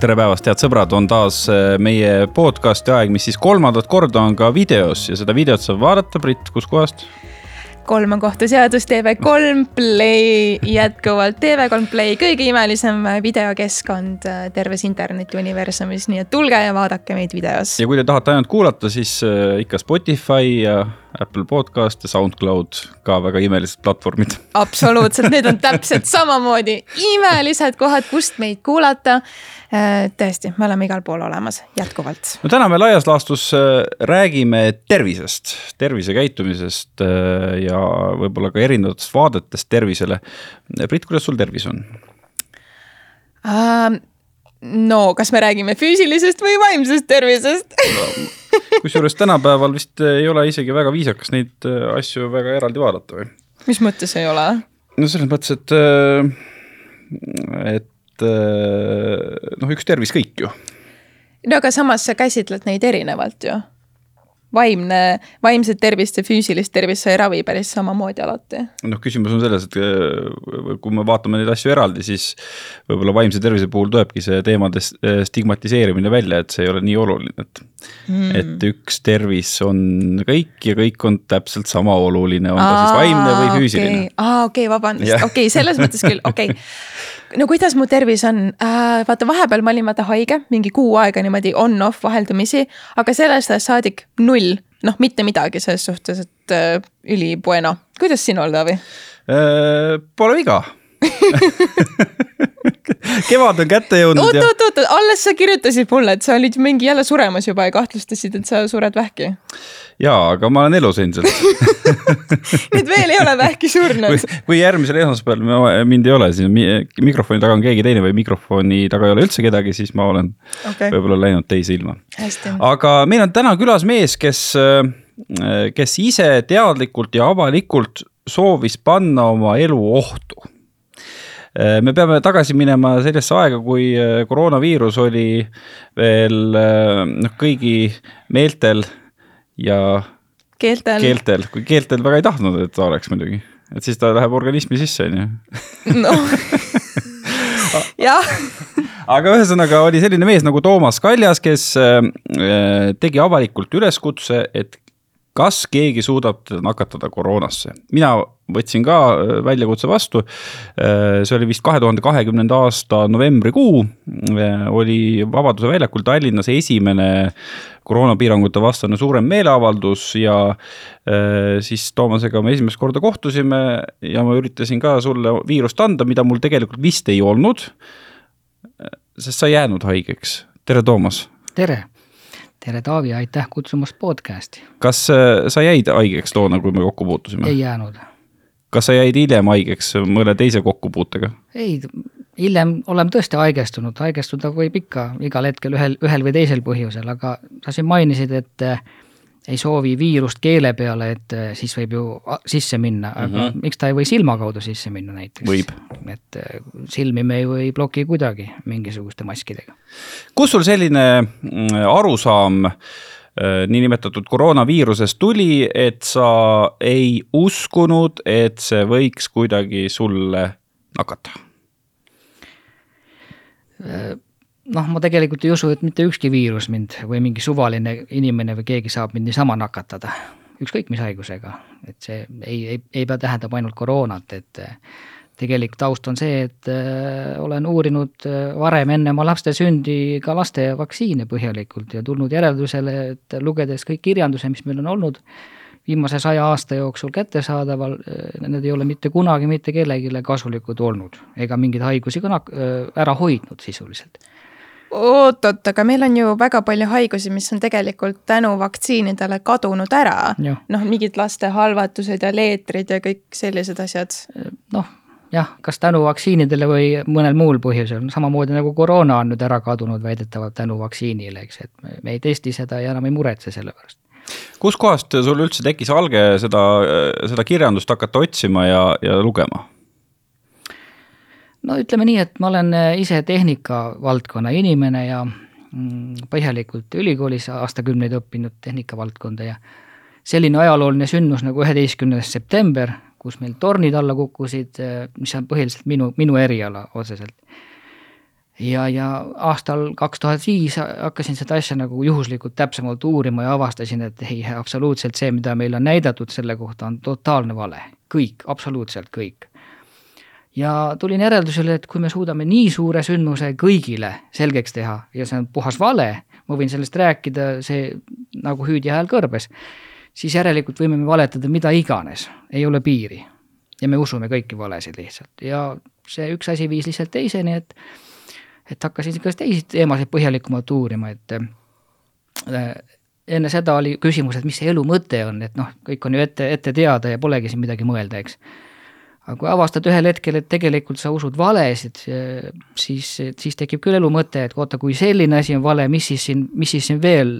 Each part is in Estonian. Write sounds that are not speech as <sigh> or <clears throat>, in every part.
tere päevast, head sõbrad, on taas äh, meie podcast'i aeg, mis siis kolmandat korda on ka videos ja seda videot saab vaadata, Brit, kuskohast? kolmakohtuseadus TV3 Play, jätkuvalt TV3 Play, kõige imelisem videokeskkond äh, terves internetiuniversumis, nii et tulge ja vaadake meid videos. ja kui te tahate ainult kuulata, siis äh, ikka Spotify ja Apple Podcast ja SoundCloud ka väga imelised platvormid. absoluutselt, need on <laughs> täpselt samamoodi imelised kohad, kust meid kuulata Äh, tõesti, me oleme igal pool olemas jätkuvalt. no täna me laias laastus äh, räägime tervisest, tervisekäitumisest äh, ja võib-olla ka erinevatest vaadetest tervisele. Brit, kuidas sul tervis on uh,? no kas me räägime füüsilisest või vaimsest tervisest kusjuures tänapäeval vist ei ole isegi väga viisakas neid asju väga eraldi vaadata või? mis mõttes ei ole? no selles mõttes, et, et et noh, üks tervis kõik ju. no aga samas sa käsitled neid erinevalt ju vaimne, vaimset tervist ja füüsilist tervist sa ei ravi päris samamoodi alati. noh, küsimus on selles, et äh, kui me vaatame neid asju eraldi, siis võib-olla vaimse tervise puhul tulebki see teemade äh, stigmatiseerimine välja, et see ei ole nii oluline, et mm.. et üks tervis on kõik ja kõik on täpselt sama oluline, on ta siis vaimne või füüsiline. Aa, okei vabandust, okei selles mõttes küll, <laughs> okei. okay. No kuidas mu tervis on äh,, vaata vahepeal ma olin vaata haige mingi kuu aega niimoodi on-off vaheldumisi, aga sellest ajast saadik null noh, mitte midagi selles suhtes, et äh, üli bueno. kuidas sinul, Taavi äh,? Pole viga <laughs> kevad on kätte jõudnud. oot, oot, oot, alles sa kirjutasid mulle, et sa olid mingi jälle suremas juba ja kahtlustasid, et sa sured vähki. jaa, aga ma olen elus endiselt nii <laughs> et veel ei ole vähki surnud. kui järgmisel esmaspäeval mind ei ole, siis mikrofoni taga on keegi teine või mikrofoni taga ei ole üldse kedagi, siis ma olen okay. võib-olla läinud teise ilma. aga meil on täna külas mees, kes, kes ise teadlikult ja avalikult soovis panna oma elu ohtu me peame tagasi minema sellesse aega, kui äh, koroonaviirus oli veel äh, noh, kõigi meeltel ja keeltel, keeltel, kui keeltel väga ei tahtnud, et ta oleks muidugi, et siis ta läheb organismi sisse, on ju. noh, <laughs> jah. Aga ühesõnaga oli selline mees nagu Toomas Kaljas, kes tegi avalikult üleskutse, et kas keegi suudab nakatada koroonasse. mina võtsin ka äh, väljakutse vastu. Äh, see oli vist kahe tuhande kahekümnenda aasta novembrikuu, äh, oli Vabaduse väljakul Tallinnas esimene koroonapiirangute vastane suurem meeleavaldus ja siis Toomasega me esimest korda kohtusime ja ma üritasin ka sulle viirust anda, mida mul tegelikult vist ei olnud. sest sa ei jäänud haigeks, tere, Toomas. tere tere, Taavi, aitäh kutsumast podcast'i. kas sa jäid haigeks toona, kui me kokku puutusime? ei jäänud kas sa jäid hiljem haigeks mõne teise kokkupuutega? ei, hiljem oleme tõesti haigestunud, haigestuda võib ikka igal hetkel ühel, ühel või teisel põhjusel, aga sa siin mainisid, et ei soovi viirust keele peale, et eh, siis võib ju sisse minna, aga mm -hmm. miks ta ei või silma kaudu sisse minna näiteks? et eh, silmi me ei bloki kuidagi mingisuguste maskidega. kus sul selline mm, arusaam äh, Äh, niinimetatud koroonaviirusest tuli, et sa ei uskunud, et see võiks kuidagi sulle nakata? Noh, ma tegelikult ei usu, et mitte ükski viirus mind või mingi suvaline inimene või keegi saab mind niisama nakatada, ükskõik mis haigusega, et see ei, ei, ei pea tähendama ainult koroonat, et tegelik taust on see, et äh, olen uurinud äh, varem enne oma laste sündi ka laste vaktsiine põhjalikult ja tulnud järeldusele, et lugedes kõik kirjanduse, mis meil on olnud viimase saja aasta jooksul kättesaadaval, need ei ole mitte kunagi mitte kellelegi kasulikud olnud ega mingeid haigusi ka ära hoidnud sisuliselt oot-oot, aga meil on ju väga palju haigusi, mis on tegelikult tänu vaktsiinidele kadunud ära. noh, mingid laste halvatused ja leetrid ja kõik sellised asjad. noh, jah, kas tänu vaktsiinidele või mõnel muul põhjusel, samamoodi nagu koroona on nüüd ära kadunud väidetavalt tänu vaktsiinile, eks, et me, me ei testi seda ja enam ei muretse selle pärast. kuskohast sul üldse tekkis alge seda, seda kirjandust hakata otsima ja, ja lugema? No ütleme nii, et ma olen ise tehnika valdkonna inimene ja mm, põhjalikult ülikoolis aastakümneid õppinud tehnikavaldkonda ja selline ajalooline sündmus nagu üheteistkümnes september kus meil tornid alla kukkusid, mis on põhiliselt minu, minu eriala otseselt. ja, ja aastal kaks tuhat viis hakkasin seda asja nagu juhuslikult täpsemalt uurima ja avastasin, et ei, absoluutselt see, mida meile on näidatud selle kohta, on totaalne vale. kõik, absoluutselt kõik. Ja tulin järeldusele, et kui me suudame nii suure sündmuse kõigile selgeks teha ja see on puhas vale, ma võin sellest rääkida, see nagu hüüdja hääl kõrbes, siis järelikult võime me valetada mida iganes, ei ole piiri. ja me usume kõiki valesid lihtsalt ja see üks asi viis lihtsalt teiseni, et et hakkasin ka teisi teemasid põhjalikumalt uurima, et äh, enne seda oli küsimus, et mis see elu mõte on, et noh, kõik on ju ette, ette teada ja polegi siin midagi mõelda, eks. Aga kui avastad ühel hetkel, et tegelikult sa usud valesid, siis, siis tekib küll elu mõte, et oota, kui selline asi on vale, mis siis siin, mis siis siin veel,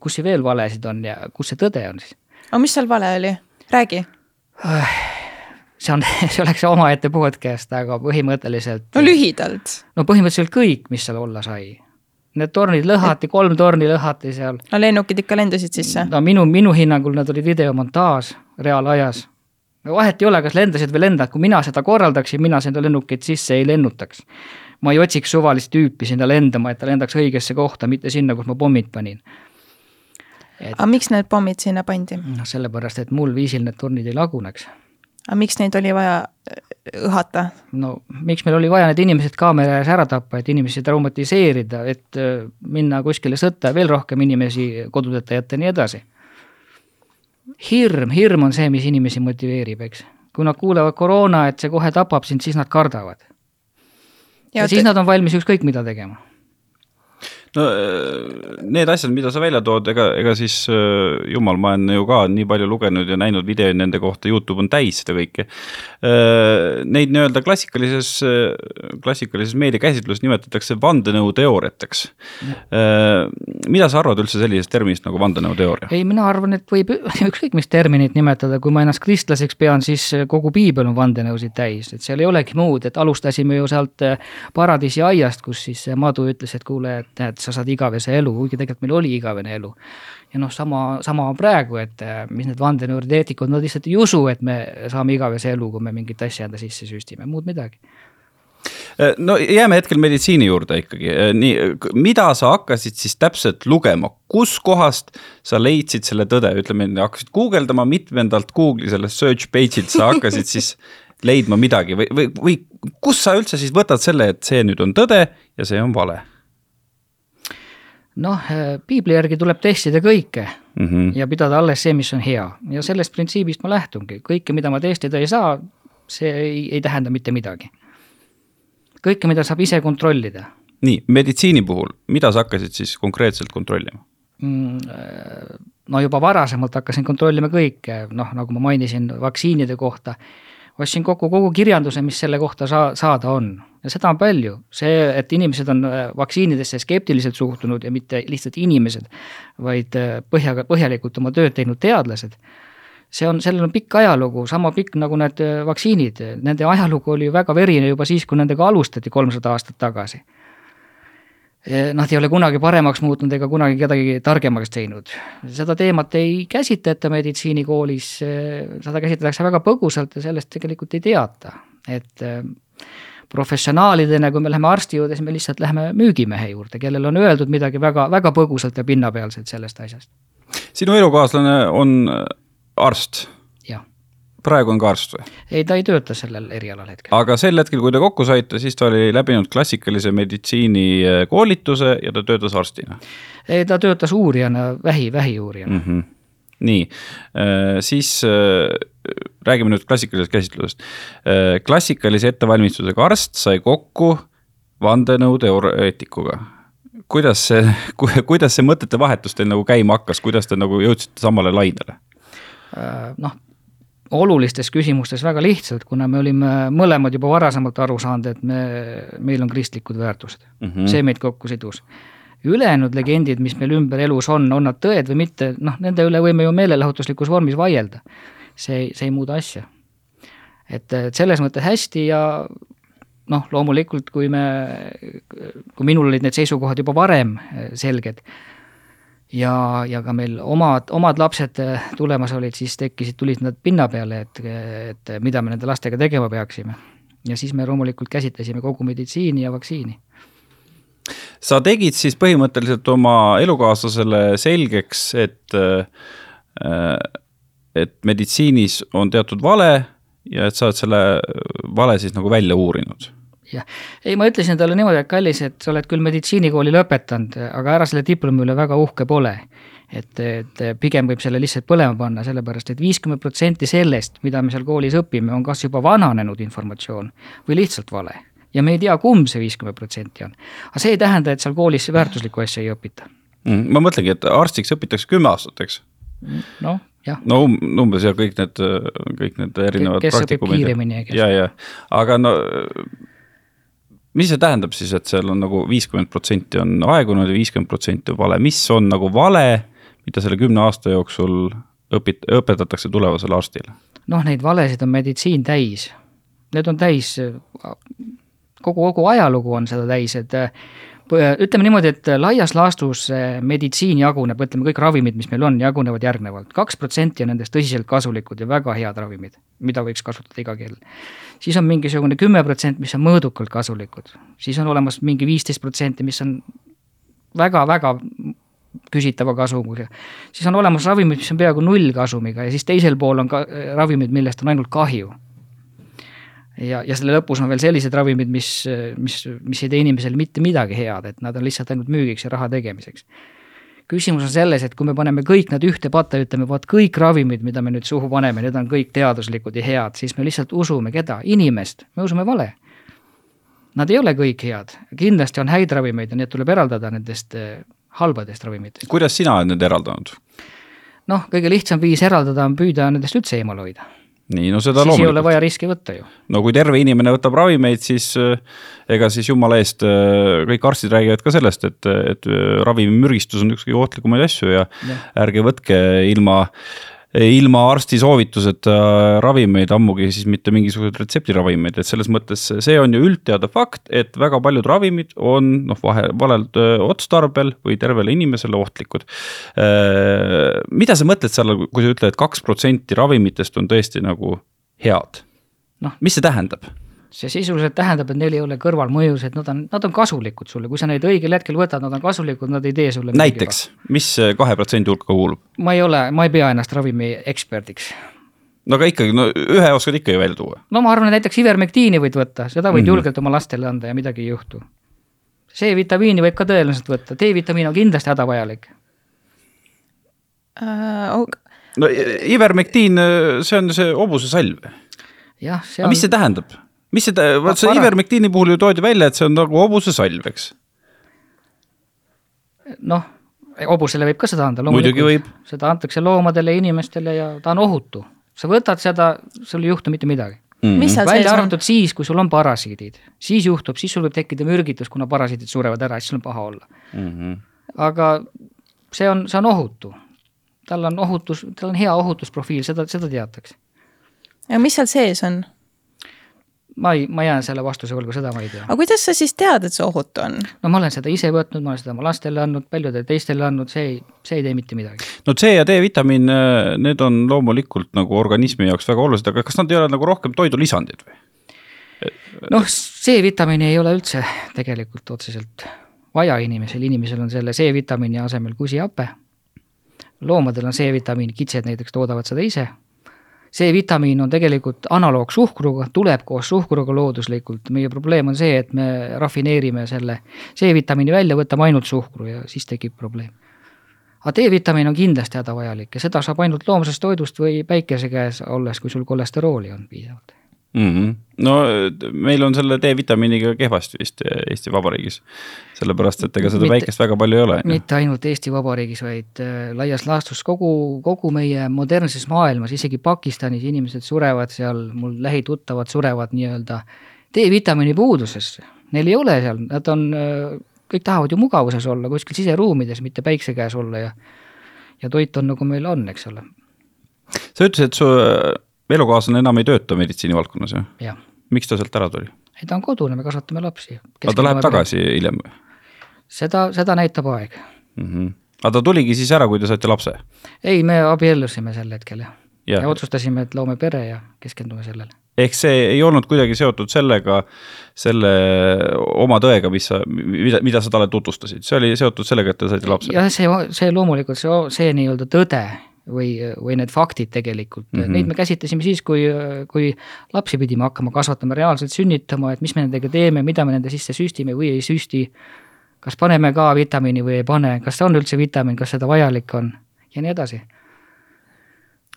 kus siin veel valesid on ja kus see tõde on siis? aga mis seal vale oli, räägi see on, <laughs> see oleks omaette podcast, aga põhimõtteliselt. no lühidalt. no põhimõtteliselt kõik, mis seal olla sai. Need tornid lõhati, kolm torni lõhati seal. no lennukid ikka lendasid sisse? no minu, minu hinnangul nad olid videomontaaž reaalajas. No vahet ei ole, kas lendasid või lendavad, kui mina seda korraldaksin, mina seda lennukit sisse ei lennutaks. ma ei otsiks suvalist tüüpi sinna lendama, et ta lendaks õigesse kohta, mitte sinna, kus ma pommid panin et.... aga miks need pommid sinna pandi? noh, sellepärast, et muul viisil need tornid ei laguneks aga miks neid oli vaja äh, õhata? no miks meil oli vaja need inimesed kaamera ees ära tappa, et inimesi traumatiseerida, et äh, minna kuskile sõtta ja veel rohkem inimesi kodudeta jätta ja nii edasi. Hirm, hirm on see, mis inimesi motiveerib, eks. kui nad kuulevad koroona, et see kohe tapab sind, siis nad kardavad. ja, ja siis nad on valmis ükskõik mida tegema no äh, need asjad, mida sa välja tood, ega, ega siis äh, jumal, ma olen ju ka nii palju lugenud ja näinud videoid nende kohta, Youtube on täis seda kõike. Äh, neid nii-öelda klassikalises, klassikalises meediakäsitluses nimetatakse vandenõuteooriateks. mida sa arvad üldse sellisest terminist nagu vandenõuteooria? ei, mina arvan, et võib <laughs> ükskõik mis terminit nimetada, kui ma ennast kristlaseks pean, siis kogu piibel on vandenõusid täis, et seal ei olegi muud, et alustasime ju sealt paradiisi aiast, kus siis madu ütles, et kuule, et näed, sa saad igavese elu, kuigi tegelikult meil oli igavene elu. ja noh, sama, sama on praegu, et äh, mis need vandenõuteoreetikud, nad lihtsalt ei usu, et me saame igavese elu, kui me mingit asja enda sisse süstime, muud midagi. Äh, no jääme hetkel meditsiini juurde ikkagi, äh, nii, mida sa hakkasid siis täpselt lugema, kuskohast sa leidsid selle tõde, ütleme, hakkasid guugeldama, mitmendalt Google'i sellest search page'ilt sa hakkasid siis leidma midagi või, või, või kus sa üldse siis võtad selle, et see nüüd on tõde ja see on vale noh, äh, piibli järgi tuleb testida kõike mm -hmm. ja pidada alles see, mis on hea ja sellest printsiibist ma lähtungi, kõike, mida ma testida ei saa, see ei, ei tähenda mitte midagi. kõike, mida saab ise kontrollida. nii, meditsiini puhul, mida sa hakkasid siis konkreetselt kontrollima mm,? Äh, no juba varasemalt hakkasin kontrollima kõike, noh, nagu ma mainisin vaktsiinide kohta ostsin kokku kogu kirjanduse, mis selle kohta saa-, saada on. ja seda on palju, see, et inimesed on äh, vaktsiinidesse skeptiliselt suhtunud ja mitte lihtsalt inimesed, vaid äh, põhjaga, põhjalikult oma tööd teinud teadlased, see on, sellel on pikk ajalugu, sama pikk nagu need äh, vaktsiinid, nende ajalugu oli ju väga verine juba siis, kui nendega alustati kolmsada aastat tagasi nad ei ole kunagi paremaks muutnud ega kunagi kedagi targemaks teinud. seda teemat ei käsitleta meditsiinikoolis, seda käsitletakse väga põgusalt ja sellest tegelikult ei teata, et äh, professionaalidena, kui me läheme arsti juurde, siis me lihtsalt läheme müügimehe juurde, kellel on öeldud midagi väga, väga põgusalt ja pinnapealselt sellest asjast. sinu elukaaslane on arst praegu on ka arst või? ei, ta ei tööta sellel erialal hetkel. aga sel hetkel, kui te kokku saite, siis ta oli läbinud klassikalise meditsiini äh, koolituse ja ta töötas arstina? ei, ta töötas uurijana, vähi, vähiuurijana mm. -hmm. nii, äh, siis äh, räägime nüüd klassikalisest käsitlusest. klassikalise ettevalmistusega arst sai kokku vandenõuteoreetikuga kuidas see, <laughs> kuidas see mõtete vahetus teil nagu käima hakkas, kuidas te nagu jõudsite samale lainele? noh, olulistes küsimustes väga lihtsalt, kuna me olime mõlemad juba varasemalt aru saanud, et me, meil on kristlikud väärtused mm. -hmm. see meid kokku sidus. ülejäänud legendid, mis meil ümber elus on, on nad tõed või mitte, noh, nende üle võime ju meelelahutuslikus vormis vaielda. see, see ei muuda asja. et, et selles mõttes hästi ja noh, loomulikult kui me, kui minul olid need seisukohad juba varem selged ja, ja ka meil omad, omad lapsed äh, tulemas olid, siis tekkisid, tulid nad pinna peale, et, et mida me nende lastega tegema peaksime. ja siis me loomulikult käsitlesime kogu meditsiini ja vaktsiini. sa tegid siis põhimõtteliselt oma elukaaslasele selgeks, et, äh, et meditsiinis on teatud vale ja et sa oled selle vale siis nagu välja uurinud jah, ei, ma ütlesin talle niimoodi, et kallis, et sa oled küll meditsiinikooli lõpetanud, aga ära selle diplomi üle väga uhke pole. et, et pigem võib selle lihtsalt põlema panna, sellepärast et viiskümmend protsenti sellest, mida me seal koolis õpime, on kas juba vananenud informatsioon või lihtsalt vale. ja me ei tea, kumb see viiskümmend protsenti on. aga see ei tähenda, et seal koolis väärtuslikku asja ei õpita mm,. ma mõtlengi, et arstiks õpitakse kümme aastat, eks? noh, jah. no um, umbes ja kõik need, kõik need erinevad kes õpib kiiremini ja kes ja, ja aga no mis see tähendab siis, et seal on nagu viiskümmend protsenti on aegunud ja viiskümmend protsenti on vale, mis on nagu vale, mida selle kümne aasta jooksul õpit-, õpetatakse tulevasele arstile? noh, neid valesid on meditsiin täis. Need on täis, kogu, kogu ajalugu on seda täis, et ütleme niimoodi, et laias laastus meditsiin jaguneb, ütleme kõik ravimid, mis meil on, jagunevad järgnevalt. kaks protsenti on nendest tõsiselt kasulikud ja väga head ravimid, mida võiks kasutada iga kell. Siis on mingisugune kümme protsenti, mis on mõõdukalt kasulikud, siis on olemas mingi viisteist protsenti, mis on väga-väga küsitava kasumiga. siis on olemas ravimid, mis on peaaegu nullkasumiga ja siis teisel pool on ka ravimid, millest on ainult kahju ja, ja selle lõpus on veel sellised ravimid, mis, mis, mis ei tee inimesele mitte midagi head, et nad on lihtsalt ainult müügiks ja raha tegemiseks. Küsimus on selles, et kui me paneme kõik nad ühte patta ja ütleme, vot kõik ravimid, mida me nüüd suhu paneme, need on kõik teaduslikud ja head, siis me lihtsalt usume keda, inimest, me usume vale. Nad ei ole kõik head, kindlasti on häid ravimeid ja need tuleb eraldada nendest eh, halbadest ravimitest. kuidas sina oled need eraldanud? noh, kõige lihtsam viis eraldada on püüda nendest üldse eemale hoida nii, no seda siis loomulikult. ei ole vaja riski võtta ju. no kui terve inimene võtab ravimeid, siis äh, ega siis jumala eest äh, kõik arstid räägivad ka sellest, et, et äh, ravimimürgistus on üks kõige ohtlikumaid asju ja, ja. ärge võtke ilma ilma arsti soovituseta ravimeid, ammugi siis mitte mingisuguseid retseptiravimeid, et selles mõttes see on ju üldteada fakt, et väga paljud ravimid on noh, vahe, valel otstarbel või tervele inimesele ohtlikud. mida sa mõtled seal, kui sa ütled, et kaks protsenti ravimitest on tõesti nagu head? noh, mis see tähendab? See sisuliselt tähendab, et neil ei ole kõrvalmõjus, et nad on, nad on kasulikud sulle, kui sa neid õigel hetkel võtad, nad on kasulikud, nad ei tee sulle näiteks, mis kahe protsendi hulka kuulub? ma ei ole, ma ei pea ennast ravimi eksperdiks. no aga ikkagi, no ühe oskad ikka ju välja tuua. no ma arvan, et näiteks ivermektiini võid võtta, seda võid mm -hmm. julgelt oma lastele anda ja midagi ei juhtu. C-vitamiini võib ka tõenäoliselt võtta, D-vitamiin on kindlasti hädavajalik uh,. Okay. no ivermektiin, see on see hobusesalv. jah, see on. aga mis see tähendab? Mis see, vot see ivermektiini puhul ju toodi välja, et see on nagu hobusesalv, eks? noh, hobusele võib ka seda anda, loomulikult. seda antakse loomadele, inimestele ja ta on ohutu. sa võtad seda, sul ei juhtu mitte midagi mm. -hmm. välja arvatud siis, kui sul on parasiidid, siis juhtub, siis sul võib tekkida mürgitus, kuna parasiidid surevad ära, siis sul on paha olla mm. -hmm. aga see on, see on ohutu. tal on ohutus, tal on hea ohutusprofiil, seda, seda teatakse. ja mis seal sees on? Ma ei, ma jään selle vastuse võlgu, seda ma ei tea. aga kuidas sa siis tead, et see ohutu on? no ma olen seda ise võtnud, ma olen seda oma lastele andnud, paljudele teistele andnud, see ei, see ei tee mitte midagi. no C ja D-vitamiin, äh, need on loomulikult nagu organismi jaoks väga olulised, aga kas nad ei ole nagu rohkem toidulisandid või? noh, C-vitamiini ei ole üldse tegelikult otseselt vaja inimesel, inimesel on selle C-vitamiini asemel kusihape. loomadel on C-vitamiin, kitsed näiteks toodavad seda ise C-vitamiin on tegelikult analoog suhkruga, tuleb koos suhkruga looduslikult, meie probleem on see, et me rafineerime selle C-vitamiini välja, võtame ainult suhkru ja siis tekib probleem. aga D-vitamiin on kindlasti hädavajalik ja seda saab ainult loomsest toidust või päikese käes olles, kui sul kolesterooli on piisavalt mm. -hmm. no meil on selle D-vitamiiniga kehvasti vist Eesti Vabariigis. sellepärast, et ega seda mitte, päikest väga palju ei ole. mitte ainult Eesti Vabariigis, vaid äh, laias laastus kogu, kogu meie modernses maailmas, isegi Pakistanis inimesed surevad seal, mul lähituttavad surevad nii-öelda D-vitamiini puudusesse. Neil ei ole seal, nad on, äh, kõik tahavad ju mugavuses olla, kuskil siseruumides, mitte päikse käes olla ja ja toit on nagu meil on, eks ole. sa ütlesid, et su elukaaslane enam ei tööta meditsiinivaldkonnas, jah? miks ta sealt ära tuli? ei, ta on kodune, me kasvatame lapsi. aga ta läheb tagasi peale. hiljem või? seda, seda näitab aeg mm. -hmm. aga ta tuligi siis ära, kui te saite lapse? ei, me abiellusime sel hetkel jah ja. ja otsustasime, et loome pere ja keskendume sellele ehk see ei olnud kuidagi seotud sellega, selle oma tõega, mis sa, mida, mida sa talle tutvustasid, see oli seotud sellega, et te saite lapse? jah, see, see loomulikult, see, see nii-öelda tõde või, või need faktid tegelikult mm, -hmm. neid me käsitlesime siis, kui, kui lapsi pidime hakkama kasvatama, reaalselt sünnitama, et mis me nendega teeme, mida me nende sisse süstime või ei süsti, kas paneme ka vitamiini või ei pane, kas see on üldse vitamiin, kas seda vajalik on ja nii edasi.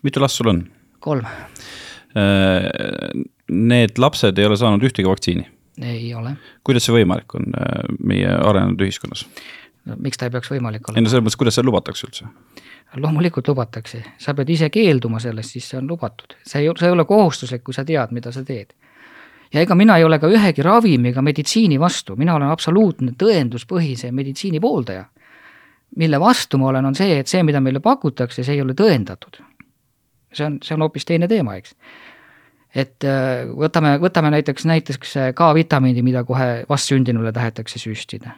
mitu last sul on? kolm Äh, need lapsed ei ole saanud ühtegi vaktsiini? ei ole. kuidas see võimalik on äh, meie arenenud ühiskonnas? no miks ta ei peaks võimalik olema? ei no selles mõttes, kuidas seda lubatakse üldse? Loomulikult lubatakse, sa pead ise keelduma sellest, siis see on lubatud, see ei, see ei ole kohustuslik, kui sa tead, mida sa teed. ja ega mina ei ole ka ühegi ravimi ega meditsiini vastu, mina olen absoluutne tõenduspõhise meditsiini pooldaja. mille vastu ma olen, on see, et see, mida meile pakutakse, see ei ole tõendatud. see on, see on hoopis teine teema, eks et äh, võtame, võtame näiteks, näiteks K-vitamiini, mida kohe vastsündinule tahetakse süstida.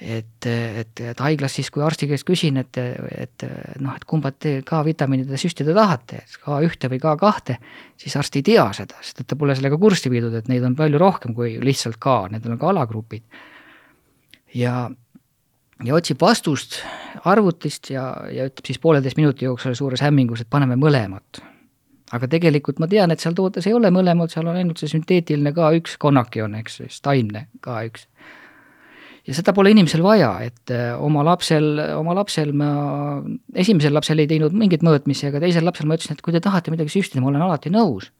Et, et, et haiglas siis, kui arsti käest küsin, et, et noh, et kumba te K-vitamiini te süstida tahate, K1 või K2, siis arst ei tea seda, sest et ta pole sellega kurssi viidud, et neid on palju rohkem kui lihtsalt K, need on ka alagrupid. ja, ja otsib vastust arvutist ja, ja ütleb siis pooleteist minuti jooksul suures hämmingus, et paneme mõlemat aga tegelikult ma tean, et seal tootes ei ole mõlemad, seal on ainult see sünteetiline K1 konnakion, eks, taimne K1. Ja seda pole inimesel vaja, et äh, oma lapsel, oma lapsel ma, esimesel lapsel ei teinud mingeid mõõtmisi, aga teisel lapsel ma ütlesin, et kui te tahate midagi süstida, ma olen alati nõus.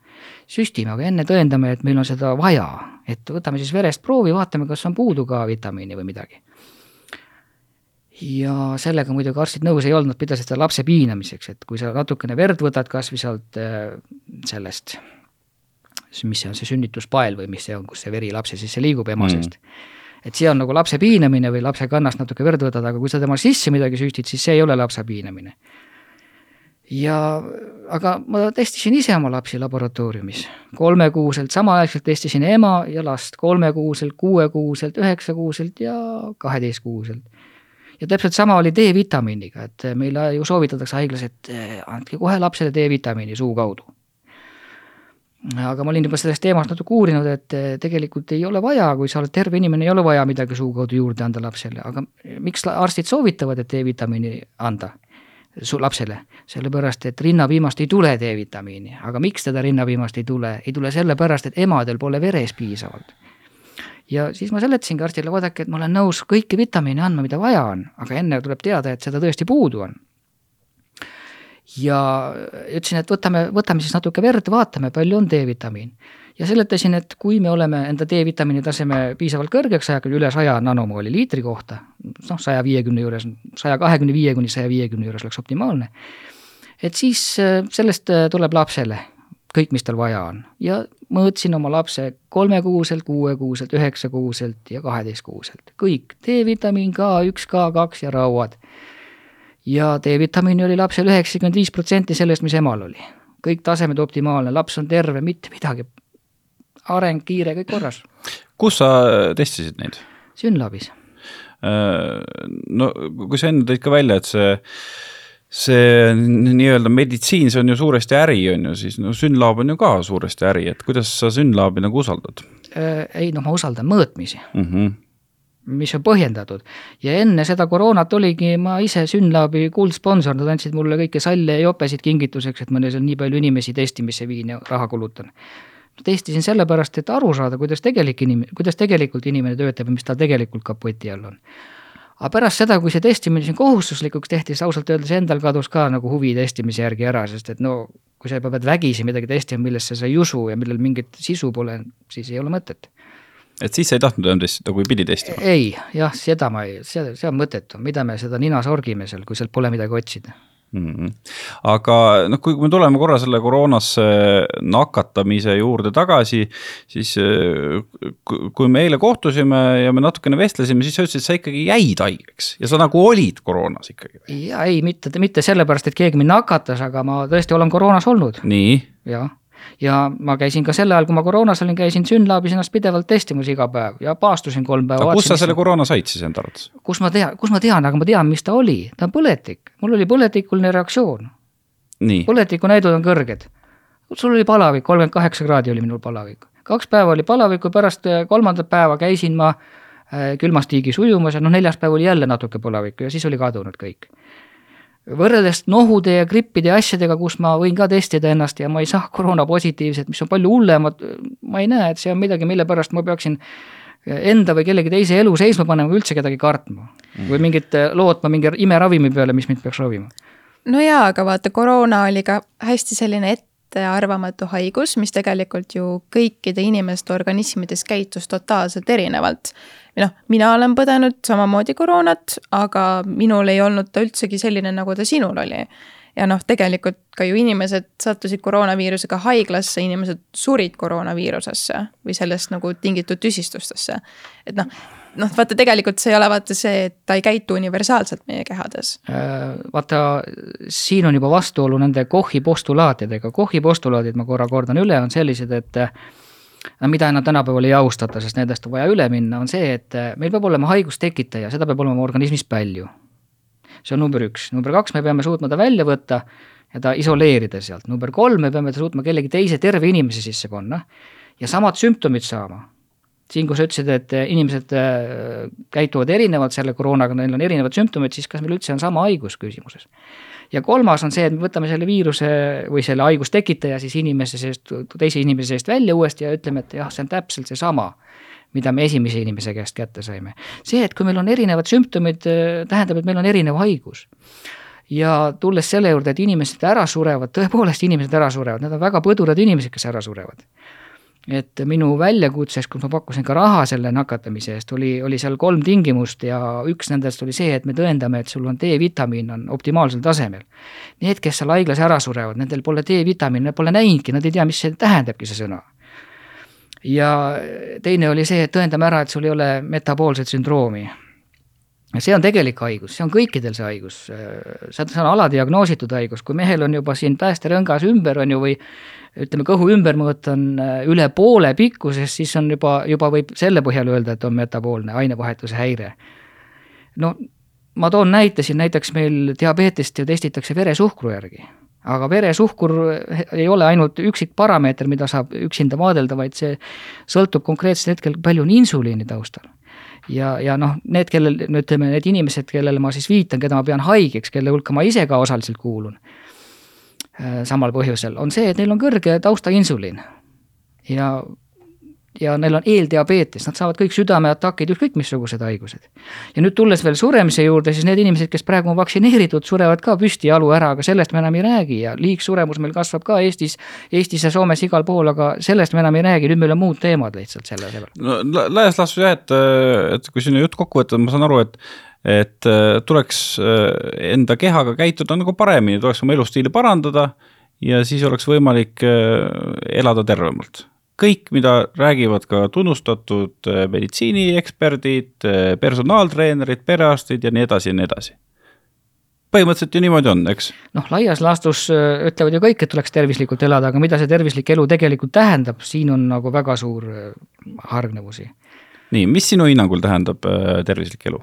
süstime, aga enne tõendame, et meil on seda vaja, et võtame siis verest proovi, vaatame, kas on puudu ka vitamiini või midagi ja sellega muidugi arstid nõus ei olnud, pidasid seda lapse piinamiseks, et kui sa natukene verd võtad kas või sealt äh, sellest, mis see on, see sünnituspael või mis see on, kus see veri lapse sisse liigub ema seest mm. Et see on nagu lapse piinamine või lapse kannast natuke verd võtad, aga kui sa tema sisse midagi süstid, siis see ei ole lapse piinamine. ja aga ma testisin ise oma lapsi laboratooriumis, kolmekuuselt, samaaegselt testisin ema ja last kolmekuuselt, kuuekuuselt, üheksakuuselt ja kaheteistkuuselt ja täpselt sama oli D-vitamiiniga, et meile ju soovitatakse haiglas, et eh, andke kohe lapsele D-vitamiini suu kaudu. Aga ma olin juba sellest teemast natuke uurinud, et eh, tegelikult ei ole vaja, kui sa oled terve inimene, ei ole vaja midagi suu kaudu juurde anda lapsele, aga miks arstid soovitavad, et D-vitamiini anda? su lapsele, sellepärast et rinnapiimast ei tule D-vitamiini, aga miks teda rinnapiimast ei tule, ei tule sellepärast, et emadel pole veres piisavalt. Ja siis ma seletasingi arstile, vaadake, et ma olen nõus kõiki vitamiine andma, mida vaja on, aga enne tuleb teada, et seda tõesti puudu on. Ja ütlesin, et võtame, võtame siis natuke verd, vaatame, palju on D-vitamiin. ja seletasin, et kui me oleme enda D-vitamiini taseme piisavalt kõrgeks ajanud, üle saja nanomooli liitri kohta, noh, saja viiekümne juures, saja kahekümne viie kuni saja viiekümne juures oleks optimaalne, et siis äh, sellest äh, tuleb lapsele kõik, mis tal vaja on ja mõõtsin oma lapse kolmekuuselt, kuuekuuselt, üheksakuuselt ja kaheteistkuuselt, kõik, D-vitamiin K1, K2 ja rauad. Ja D-vitamiini oli lapsel üheksakümmend viis protsenti sellest, mis emal oli. kõik tasemed optimaalne, laps on terve, mitte midagi. areng kiire, kõik korras. kus sa testisid neid? Synlabis. Äh, no kui sa enne tõid ka välja, et see see nii-öelda meditsiin, see on ju suuresti äri, on ju, siis no Synlab on ju ka suuresti äri, et kuidas sa Synlabi nagu usaldad? Äh, ei noh, ma usaldan mõõtmisi mm. -hmm mis on põhjendatud. ja enne seda koroonat oligi ma ise Synlabi kuldsponsor, nad andsid mulle kõiki salle ja jopesid kingituseks, et ma seal nii palju inimesi testimisse viin ja raha kulutan. testisin sellepärast, et aru saada, kuidas tegelik inim-, kuidas tegelikult inimene töötab ja mis tal tegelikult kapoti all on aga pärast seda, kui see testimine siin kohustuslikuks tehti, siis ausalt öeldes endal kadus ka nagu huvi testimise järgi ära, sest et no kui sa juba pead vägisi midagi testima, millesse sa ei usu ja millel mingit sisu pole, siis ei ole mõtet. Et siis sa ei tahtnud enam testida, kui pidi testima? ei, jah, seda ma ei, see, see on mõttetu, mida me seda nina sorgime seal, kui sealt pole midagi otsida mm. -hmm. aga noh, kui me tuleme korra selle koroonasse nakatamise juurde tagasi, siis äh, kui me eile kohtusime ja me natukene vestlesime, siis sa ütlesid, sa ikkagi jäid haigeks ja sa nagu olid koroonas ikkagi. ja ei, mitte, mitte sellepärast, et keegi mind nakatas, aga ma tõesti olen koroonas olnud. nii? jah ja ma käisin ka sel ajal, kui ma koroonas olin, käisin Synlabis ennast pidevalt testimas iga päev ja paastusin kolm päeva. aga kust sa selle koroona said siis enda arvates? kus ma tean, kus ma tean, aga ma tean, mis ta oli, ta on põletik, mul oli põletikuline reaktsioon. põletiku näidud on kõrged. sul oli palavik, kolmkümmend kaheksa kraadi oli minul palavik. kaks päeva oli palavikku, pärast äh, kolmandat päeva käisin ma äh, külmas tiigis ujumas ja noh, neljas päev oli jälle natuke palavikku ja siis oli kadunud kõik võrreldes nohude ja grippide ja asjadega, kus ma võin ka testida ennast ja ma ei saa <laughs> koroona positiivset, mis on palju hullemad, ma ei näe, et see on midagi, mille pärast ma peaksin enda või kellegi teise elu seisma panema üldse kedagi kartma mm. või mingit, lootma mingi imeravimi peale, mis mind peaks ravima. no jaa, aga vaata, koroona oli ka hästi selline ettearvamatu haigus, mis tegelikult ju kõikide inimeste organismides käitus totaalselt erinevalt. noh, mina olen põdenud samamoodi koroonat, aga minul ei olnud ta üldsegi selline, nagu ta sinul oli ja noh, tegelikult ka ju inimesed sattusid koroonaviirusega haiglasse, inimesed surid koroonaviirusesse või sellest nagu tingitud tüsistustesse. et noh, noh, vaata tegelikult see ei ole vaata see, et ta ei käitu universaalselt meie kehades. Äh, vaata, siin on juba vastuolu nende Kochi postulaatidega, Kochi postulaadid, ma korra kordan üle, on sellised, et no mida enam tänapäeval ei austata, sest nendest on vaja üle minna, on see, et meil peab olema haigustekitaja, seda peab olema organismis palju see on number üks, number kaks, me peame suutma ta välja võtta ja ta isoleerida sealt, number kolm, me peame ta suutma kellegi teise terve inimese sisse panna ja samad sümptomid saama. Siin, kui sa ütlesid, et inimesed äh, käituvad erinevalt selle koroonaga, neil on erinevad sümptomid, siis kas meil üldse on sama haigus küsimuses? ja kolmas on see, et me võtame selle viiruse või selle haigustekitaja siis inimese seest, teise inimese seest välja uuesti ja ütleme, et jah, see on täpselt seesama mida me esimese inimese käest kätte saime. see, et kui meil on erinevad sümptomid, äh, tähendab, et meil on erinev haigus. ja tulles selle juurde, et inimesed ära surevad, tõepoolest inimesed ära surevad, need on väga põdurad inimesed, kes ära surevad et minu väljakutses, kus ma pakkusin ka raha selle nakatamise eest, oli, oli seal kolm tingimust ja üks nendest oli see, et me tõendame, et sul on D-vitamiin on optimaalsel tasemel. Need, kes seal haiglas ära surevad, nendel pole D-vitamiini, nad pole näinudki, nad ei tea, mis see tähendabki, see sõna ja teine oli see, et tõendame ära, et sul ei ole metaboolset sündroomi. See on tegelik haigus, see on kõikidel see haigus, see on aladiagnoositud haigus, kui mehel on juba siin päästerõngas ümber, on ju, või ütleme, kõhu ümbermõõt on äh, üle poole pikkuses, siis on juba, juba võib selle põhjal öelda, et on metaboolne ainevahetuse häire. no ma toon näite siin, näiteks meil diabeetist ju testitakse veresuhkru järgi aga veresuhkur ei ole ainult üksik parameeter, mida saab üksinda vaadelda, vaid see sõltub konkreetsel hetkel, palju on insuliini taustal. Ja, ja noh, need, kellel, no ütleme, need inimesed, kellele ma siis viitan, keda ma pean haigeks, kelle hulka ma ise ka osaliselt kuulun, äh, samal põhjusel, on see, et neil on kõrge taustainsuliin. ja ja neil on eeldiabeetes, nad saavad kõik südameatakid, ükskõik missugused haigused. ja nüüd tulles veel suremise juurde, siis need inimesed, kes praegu on vaktsineeritud, surevad ka püsti jalu ära, aga sellest me enam ei räägi ja liigsuremus meil kasvab ka Eestis, Eestis ja Soomes igal pool, aga sellest me enam ei räägi, nüüd meil on muud teemad lihtsalt selle peale. no laias laastus jah, et, et kui sinna jutt kokku võtta, ma saan aru, et et tuleks enda kehaga käituda nagu paremini, tuleks oma elustiili parandada ja siis oleks võimalik elada tervemalt kõik, mida räägivad ka tunnustatud äh, meditsiinieksperdid, äh, personaaltreenerid, perearstid ja nii edasi ja nii edasi. põhimõtteliselt ju niimoodi on, eks? noh, laias laastus äh, ütlevad ju kõik, et tuleks tervislikult elada, aga mida see tervislik elu tegelikult tähendab, siin on nagu väga suur hargnevusi. nii, mis sinu hinnangul tähendab tervislik elu?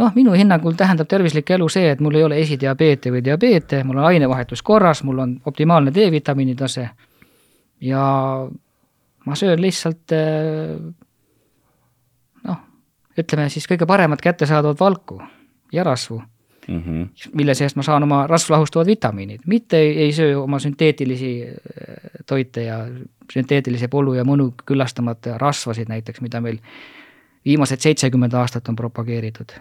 noh, minu hinnangul tähendab tervislik elu see, et mul ei ole esidiabeete või diabeete, mul on ainevahetus korras, mul on optimaalne D-vitamiini tase ja ma söön lihtsalt eh, noh, ütleme siis kõige paremat kättesaadavat valku ja rasvu mm, -hmm. mille seest ma saan oma rasvlahustavad vitamiinid, mitte ei, ei söö oma sünteetilisi eh, toite ja sünteetilise polu ja mõnu küllastamata rasvasid näiteks, mida meil viimased seitsekümmend aastat on propageeritud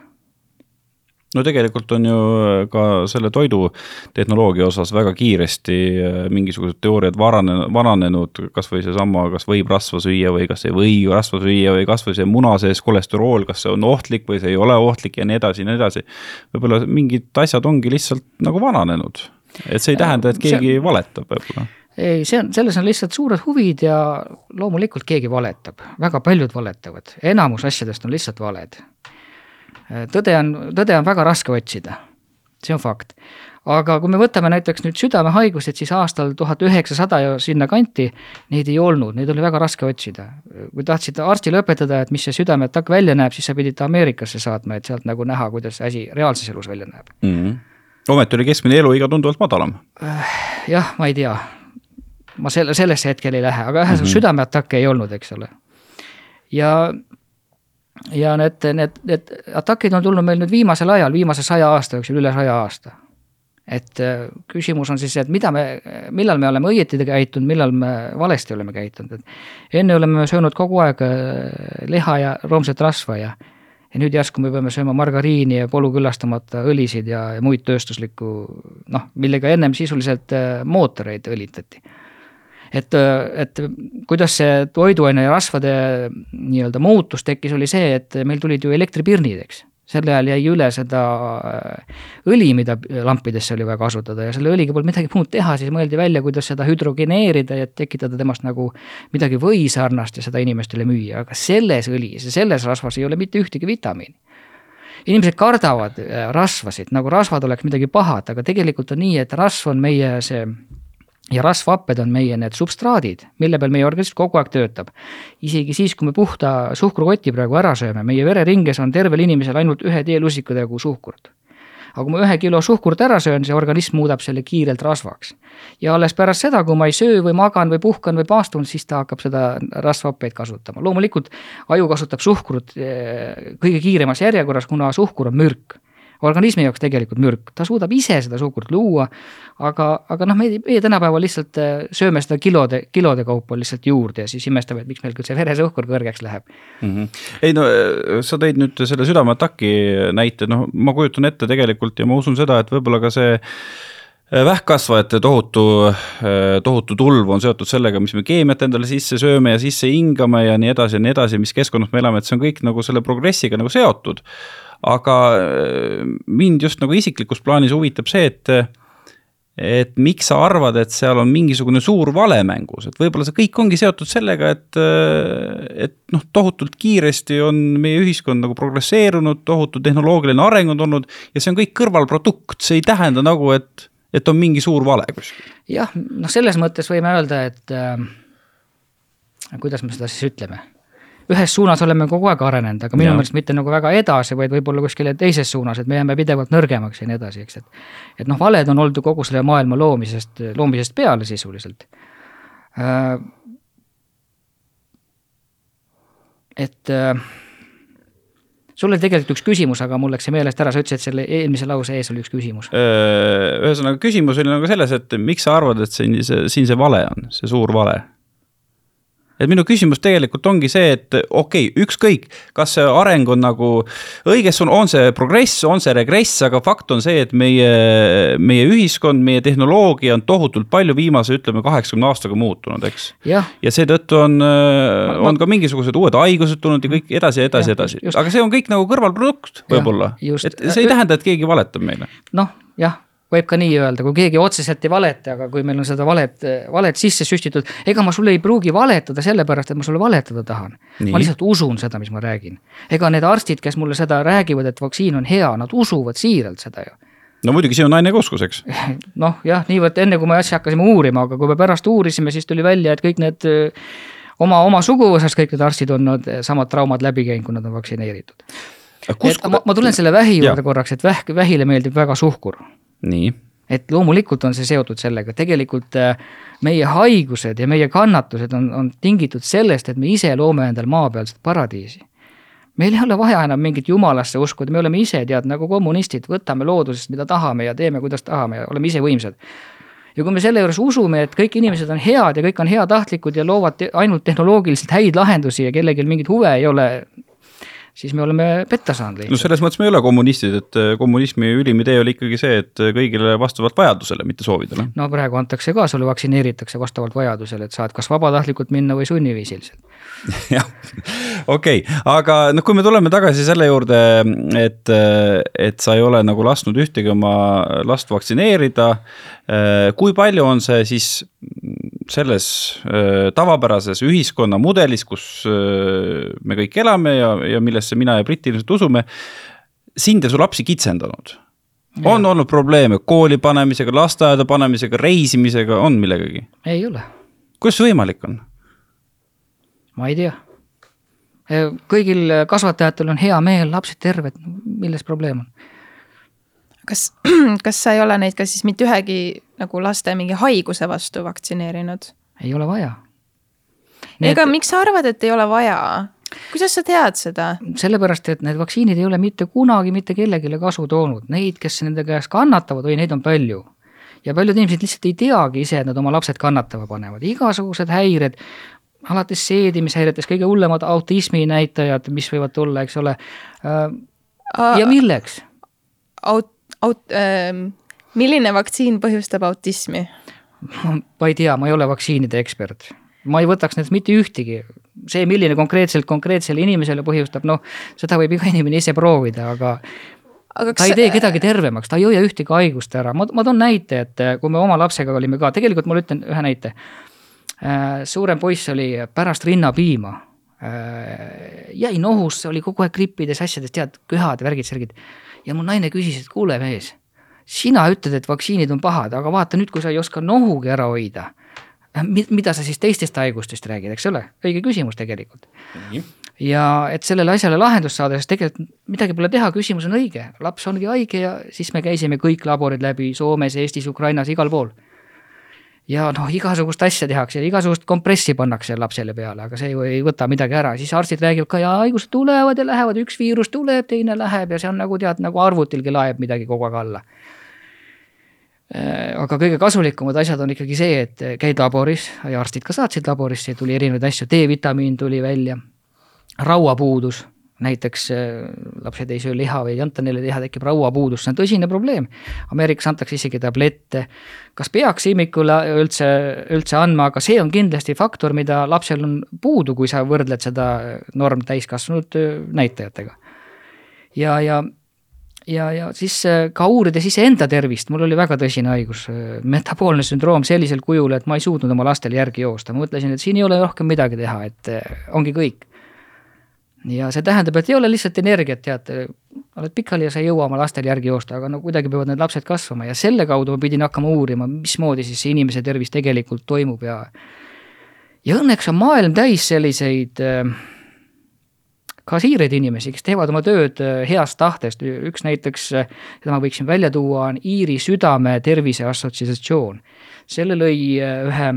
no tegelikult on ju äh, ka selle toidutehnoloogia osas väga kiiresti äh, mingisugused teooriad varanenud, vananenud, kasvõi seesama, kas võib rasva süüa või kas ei või rasva süüa või kasvõi see muna sees kolesterool, kas see on ohtlik või see ei ole ohtlik ja nii edasi ja nii edasi. võib-olla mingid asjad ongi lihtsalt nagu vananenud, et see ei tähenda, et keegi see... valetab võib-olla. Ei, see on, selles on lihtsalt suured huvid ja loomulikult keegi valetab, väga paljud valetavad, enamus asjadest on lihtsalt valed tõde on, tõde on väga raske otsida, see on fakt. aga kui me võtame näiteks nüüd südamehaigused, siis aastal tuhat üheksasada ja sinnakanti neid ei olnud, neid oli väga raske otsida. kui tahtsid arstile õpetada, et mis see südameatakk välja näeb, siis sa pidid ta Ameerikasse saatma, et sealt nagu näha, kuidas see asi reaalses elus välja näeb mm. -hmm. ometi oli keskmine eluiga tunduvalt madalam. jah, ma ei tea ma selle, sellesse hetkel ei lähe, aga ühesõnaga mm -hmm. südameatakke ei olnud, eks ole. ja, ja need, need, need atakid on tulnud meil nüüd viimasel ajal, viimase saja aasta jooksul, üle saja aasta et äh, küsimus on siis et mida me, millal me oleme õieti käitunud, millal me valesti oleme käitunud, et enne oleme söönud kogu aeg äh, liha ja roomset rasva ja ja nüüd järsku me peame sööma margariini ja polu külastamata õlisid ja, ja muid tööstuslikku noh, millega ennem sisuliselt äh, mootoreid õlitati. Et, et kuidas see toiduaine ja rasvade nii-öelda muutus tekkis, oli see, et meil tulid ju elektripirnid, eks. sel ajal jäi üle seda äh, õli, mida lampidesse oli vaja kasutada ja selle õliga polnud midagi muud teha, siis mõeldi välja, kuidas seda hüdrogeneerida ja tekitada temast nagu midagi võisarnast ja seda inimestele müüa, aga selles õlis ja selles rasvas ei ole mitte ühtegi vitamiini. inimesed kardavad äh, rasvasid, nagu rasvad oleks midagi pahat, aga tegelikult on nii, et rasv on meie see ja rasvhapped on meie need substraadid, mille peal meie organism kogu aeg töötab. isegi siis, kui me puhta suhkrukoti praegu ära sööme, meie vereringes on tervel inimesel ainult ühe teelusikatägu suhkurt. aga kui ma ühe kilo suhkurt ära söön, see organism muudab selle kiirelt rasvaks. ja alles pärast seda, kui ma ei söö või magan või puhkan või paastun, siis ta hakkab seda rasvhappeid kasutama. loomulikult aju kasutab suhkrut eh, kõige kiiremas järjekorras, kuna suhkur on mürk organismi jaoks tegelikult mürk, ta suudab ise seda suhkurt luua, aga, aga noh, meie, meie tänapäeval lihtsalt äh, sööme seda kilode, kilode kaupa lihtsalt juurde ja siis imestame, et miks meil küll see veresuhkur kõrgeks läheb mm. -hmm. ei no äh, sa tõid nüüd selle südameataki näite, noh, ma kujutan ette tegelikult ja ma usun seda, et võib-olla ka see äh, vähkkasvajate tohutu, tohutu tulv on seotud sellega, mis me keemiat endale sisse sööme ja sisse hingame ja nii edasi ja nii edasi, mis keskkonnas me elame, et see on kõik nagu selle progressiga nagu seotud aga äh, mind just nagu isiklikus plaanis huvitab see, et et miks sa arvad, et seal on mingisugune suur vale mängus, et võib-olla see kõik ongi seotud sellega, et, äh, et noh, tohutult kiiresti on meie ühiskond nagu progresseerunud, tohutu tehnoloogiline areng on olnud ja see on kõik kõrvalprodukt, see ei tähenda nagu, et, et on mingi suur vale kuskil. jah, noh, selles mõttes võime öelda, et äh, kuidas me seda siis ütleme ühes suunas oleme kogu aeg arenenud, aga minu meelest mitte nagu väga edasi, vaid võib-olla kuskile teises suunas, et me jääme pidevalt nõrgemaks ja nii edasi, eks, et. et noh, valed on olnud ju kogu selle maailma loomisest, loomisest peale sisuliselt äh,. et äh, sul oli tegelikult üks küsimus, aga mul läks see meelest ära, sa ütlesid, et selle eelmise lause ees oli üks küsimus. Äh, ühesõnaga, küsimus oli nagu selles, et miks sa arvad, et siin see, siin see vale on, see suur vale et minu küsimus tegelikult ongi see, et okei okay,, ükskõik, kas see areng on nagu õiges, on, see progress, on see regress, aga fakt on see, et meie, meie ühiskond, meie tehnoloogia on tohutult palju viimase, ütleme, kaheksakümne aastaga muutunud, eks. ja, ja seetõttu on, on ka mingisugused uued haigused tulnud ja kõik edasi edasi, edasi, aga see on kõik nagu kõrvalprodukt võib-olla, et see ei tähenda, et keegi valetab meile. noh, jah võib ka nii öelda, kui keegi otseselt ei valeta, aga kui meil on seda valet, valet sisse süstitud, ega ma sulle ei pruugi valetada sellepärast, et ma sulle valetada tahan. ma lihtsalt usun seda, mis ma räägin. ega need arstid, kes mulle seda räägivad, et vaktsiin on hea, nad usuvad siiralt seda ju no muidugi, sinu naine ka uskus, eks? <laughs> noh, jah, niivõrd enne, kui me asja hakkasime uurima, aga kui me pärast uurisime, siis tuli välja, et kõik need oma, oma suguvõsas kõik need arstid on nad samad traumad läbi käinud, kui nad on vaktsineeritud. Kus... Ma, ma tulen selle vähi juurde korraks, et vähk, vähile meeldib väga suhkur nii. et loomulikult on see seotud sellega, tegelikult äh, meie haigused ja meie kannatused on, on tingitud sellest, et me ise loome endale maapealset paradiisi meil ei ole vaja enam mingit jumalasse uskuda, me oleme ise tead nagu kommunistid, võtame loodusest, mida tahame ja teeme, kuidas tahame ja oleme ise võimsad. ja kui me selle juures usume, et kõik inimesed on head ja kõik on heatahtlikud ja loovad te ainult tehnoloogiliselt häid lahendusi ja kellelgi mingit huve ei ole siis me oleme petta saanud lihtsalt. no selles mõttes me ei ole kommunistid, et äh, kommunismi ülim idee oli ikkagi see, et äh, kõigile vastavalt vajadusele, mitte soovidele. no praegu antakse ka, sulle vaktsineeritakse vastavalt vajadusele, et saad kas vabatahtlikult minna või sunniviisiliselt <laughs> jah, okei okay., aga noh, kui me tuleme tagasi selle juurde, et, et sa ei ole nagu lasknud ühtegi oma last vaktsineerida. kui palju on see siis selles tavapärases ühiskonnamudelis, kus me kõik elame ja, ja millesse mina ja Brit ilmselt usume, sind ja su lapsi kitsendanud? on olnud probleeme kooli panemisega, lasteaeda panemisega, reisimisega, on millegagi? ei ole. kuidas see võimalik on? ma ei tea. kõigil kasvatajatel on hea meel, lapsed terved, milles probleem on? kas, <clears throat> kas sa ei ole neid ka siis mitte ühegi nagu laste mingi haiguse vastu vaktsineerinud? ei ole vaja. ega miks sa arvad, et ei ole vaja? kuidas sa tead seda? sellepärast, et need vaktsiinid ei ole mitte kunagi mitte kellelegi kasu toonud, neid, kes nende käes kannatavad, oi neid on palju. ja paljud inimesed lihtsalt ei teagi ise, et nad oma lapsed kannatama panevad, igasugused häired, alates seedimishäiretest, kõige hullemad autismi näitajad, mis võivad tulla, eks ole. ja milleks? Aut-, aut- äh,, milline vaktsiin põhjustab autismi? ma ei tea, ma ei ole vaktsiinide ekspert ma ei võtaks nendest mitte ühtegi. see, milline konkreetselt konkreetsele inimesele põhjustab, noh, seda võib iga inimene ise proovida, aga aga kas... ta ei tee kedagi tervemaks, ta ei hoia ühtegi haigust ära, ma, ma toon näite, et kui me oma lapsega olime ka, tegelikult ma ütlen ühe näite. Äh, suurem poiss oli pärast rinnapiima, äh, jäi nohus, oli kogu aeg grippides, asjades, tead, köhad, värgid, särgid. ja mu naine küsis, et kuule, mees, sina ütled, et vaktsiinid on pahad, aga vaata nüüd, kui sa ei oska nohugi ära hoida Äh, mida sa siis teistest haigustest räägid, eks ole, õige küsimus tegelikult. ja et sellele asjale lahendust saada, sest tegelikult midagi pole teha, küsimus on õige, laps ongi haige ja siis me käisime kõik laborid läbi Soomes, Eestis, Ukrainas, igal pool. ja noh, igasugust asja tehakse, igasugust kompressi pannakse lapsele peale, aga see ju ei võta midagi ära, siis arstid räägivad ka ja haigused tulevad ja lähevad, üks viirus tuleb, teine läheb ja see on nagu tead, nagu arvutilgi laeb midagi kogu aeg alla aga kõige kasulikumad asjad on ikkagi see, et käid laboris arstid ka saatsid laborisse, tuli erinevaid asju, D-vitamiin tuli välja, rauapuudus, näiteks äh, lapsed ei söö liha või ei anta neile liha, tekib rauapuudus, see on tõsine probleem. Ameerikas antakse isegi tablette, kas peaks imikule üldse, üldse andma, aga see on kindlasti faktor, mida lapsel on puudu, kui sa võrdled seda normtäiskasvanud äh, näitajatega. ja, ja ja, ja siis äh, ka uurides iseenda tervist, mul oli väga tõsine haigus, äh, metaboolne sündroom sellisel kujul, et ma ei suutnud oma lastele järgi joosta, ma mõtlesin, et siin ei ole rohkem midagi teha, et äh, ongi kõik. ja see tähendab, et ei ole lihtsalt energiat, tead, oled pikali ja sa ei jõua oma lastele järgi joosta, aga no kuidagi peavad need lapsed kasvama. Ja selle kaudu ma pidin hakkama uurima, mismoodi siis see inimese tervis tegelikult toimub ja ja õnneks on maailm täis selliseid äh, ka siiraid inimesi, kes teevad oma tööd äh, heast tahtest, üks näiteks, äh, seda ma võiksin välja tuua, on Iiri Südame Tervise Assotsiatsioon. selle lõi äh, ühe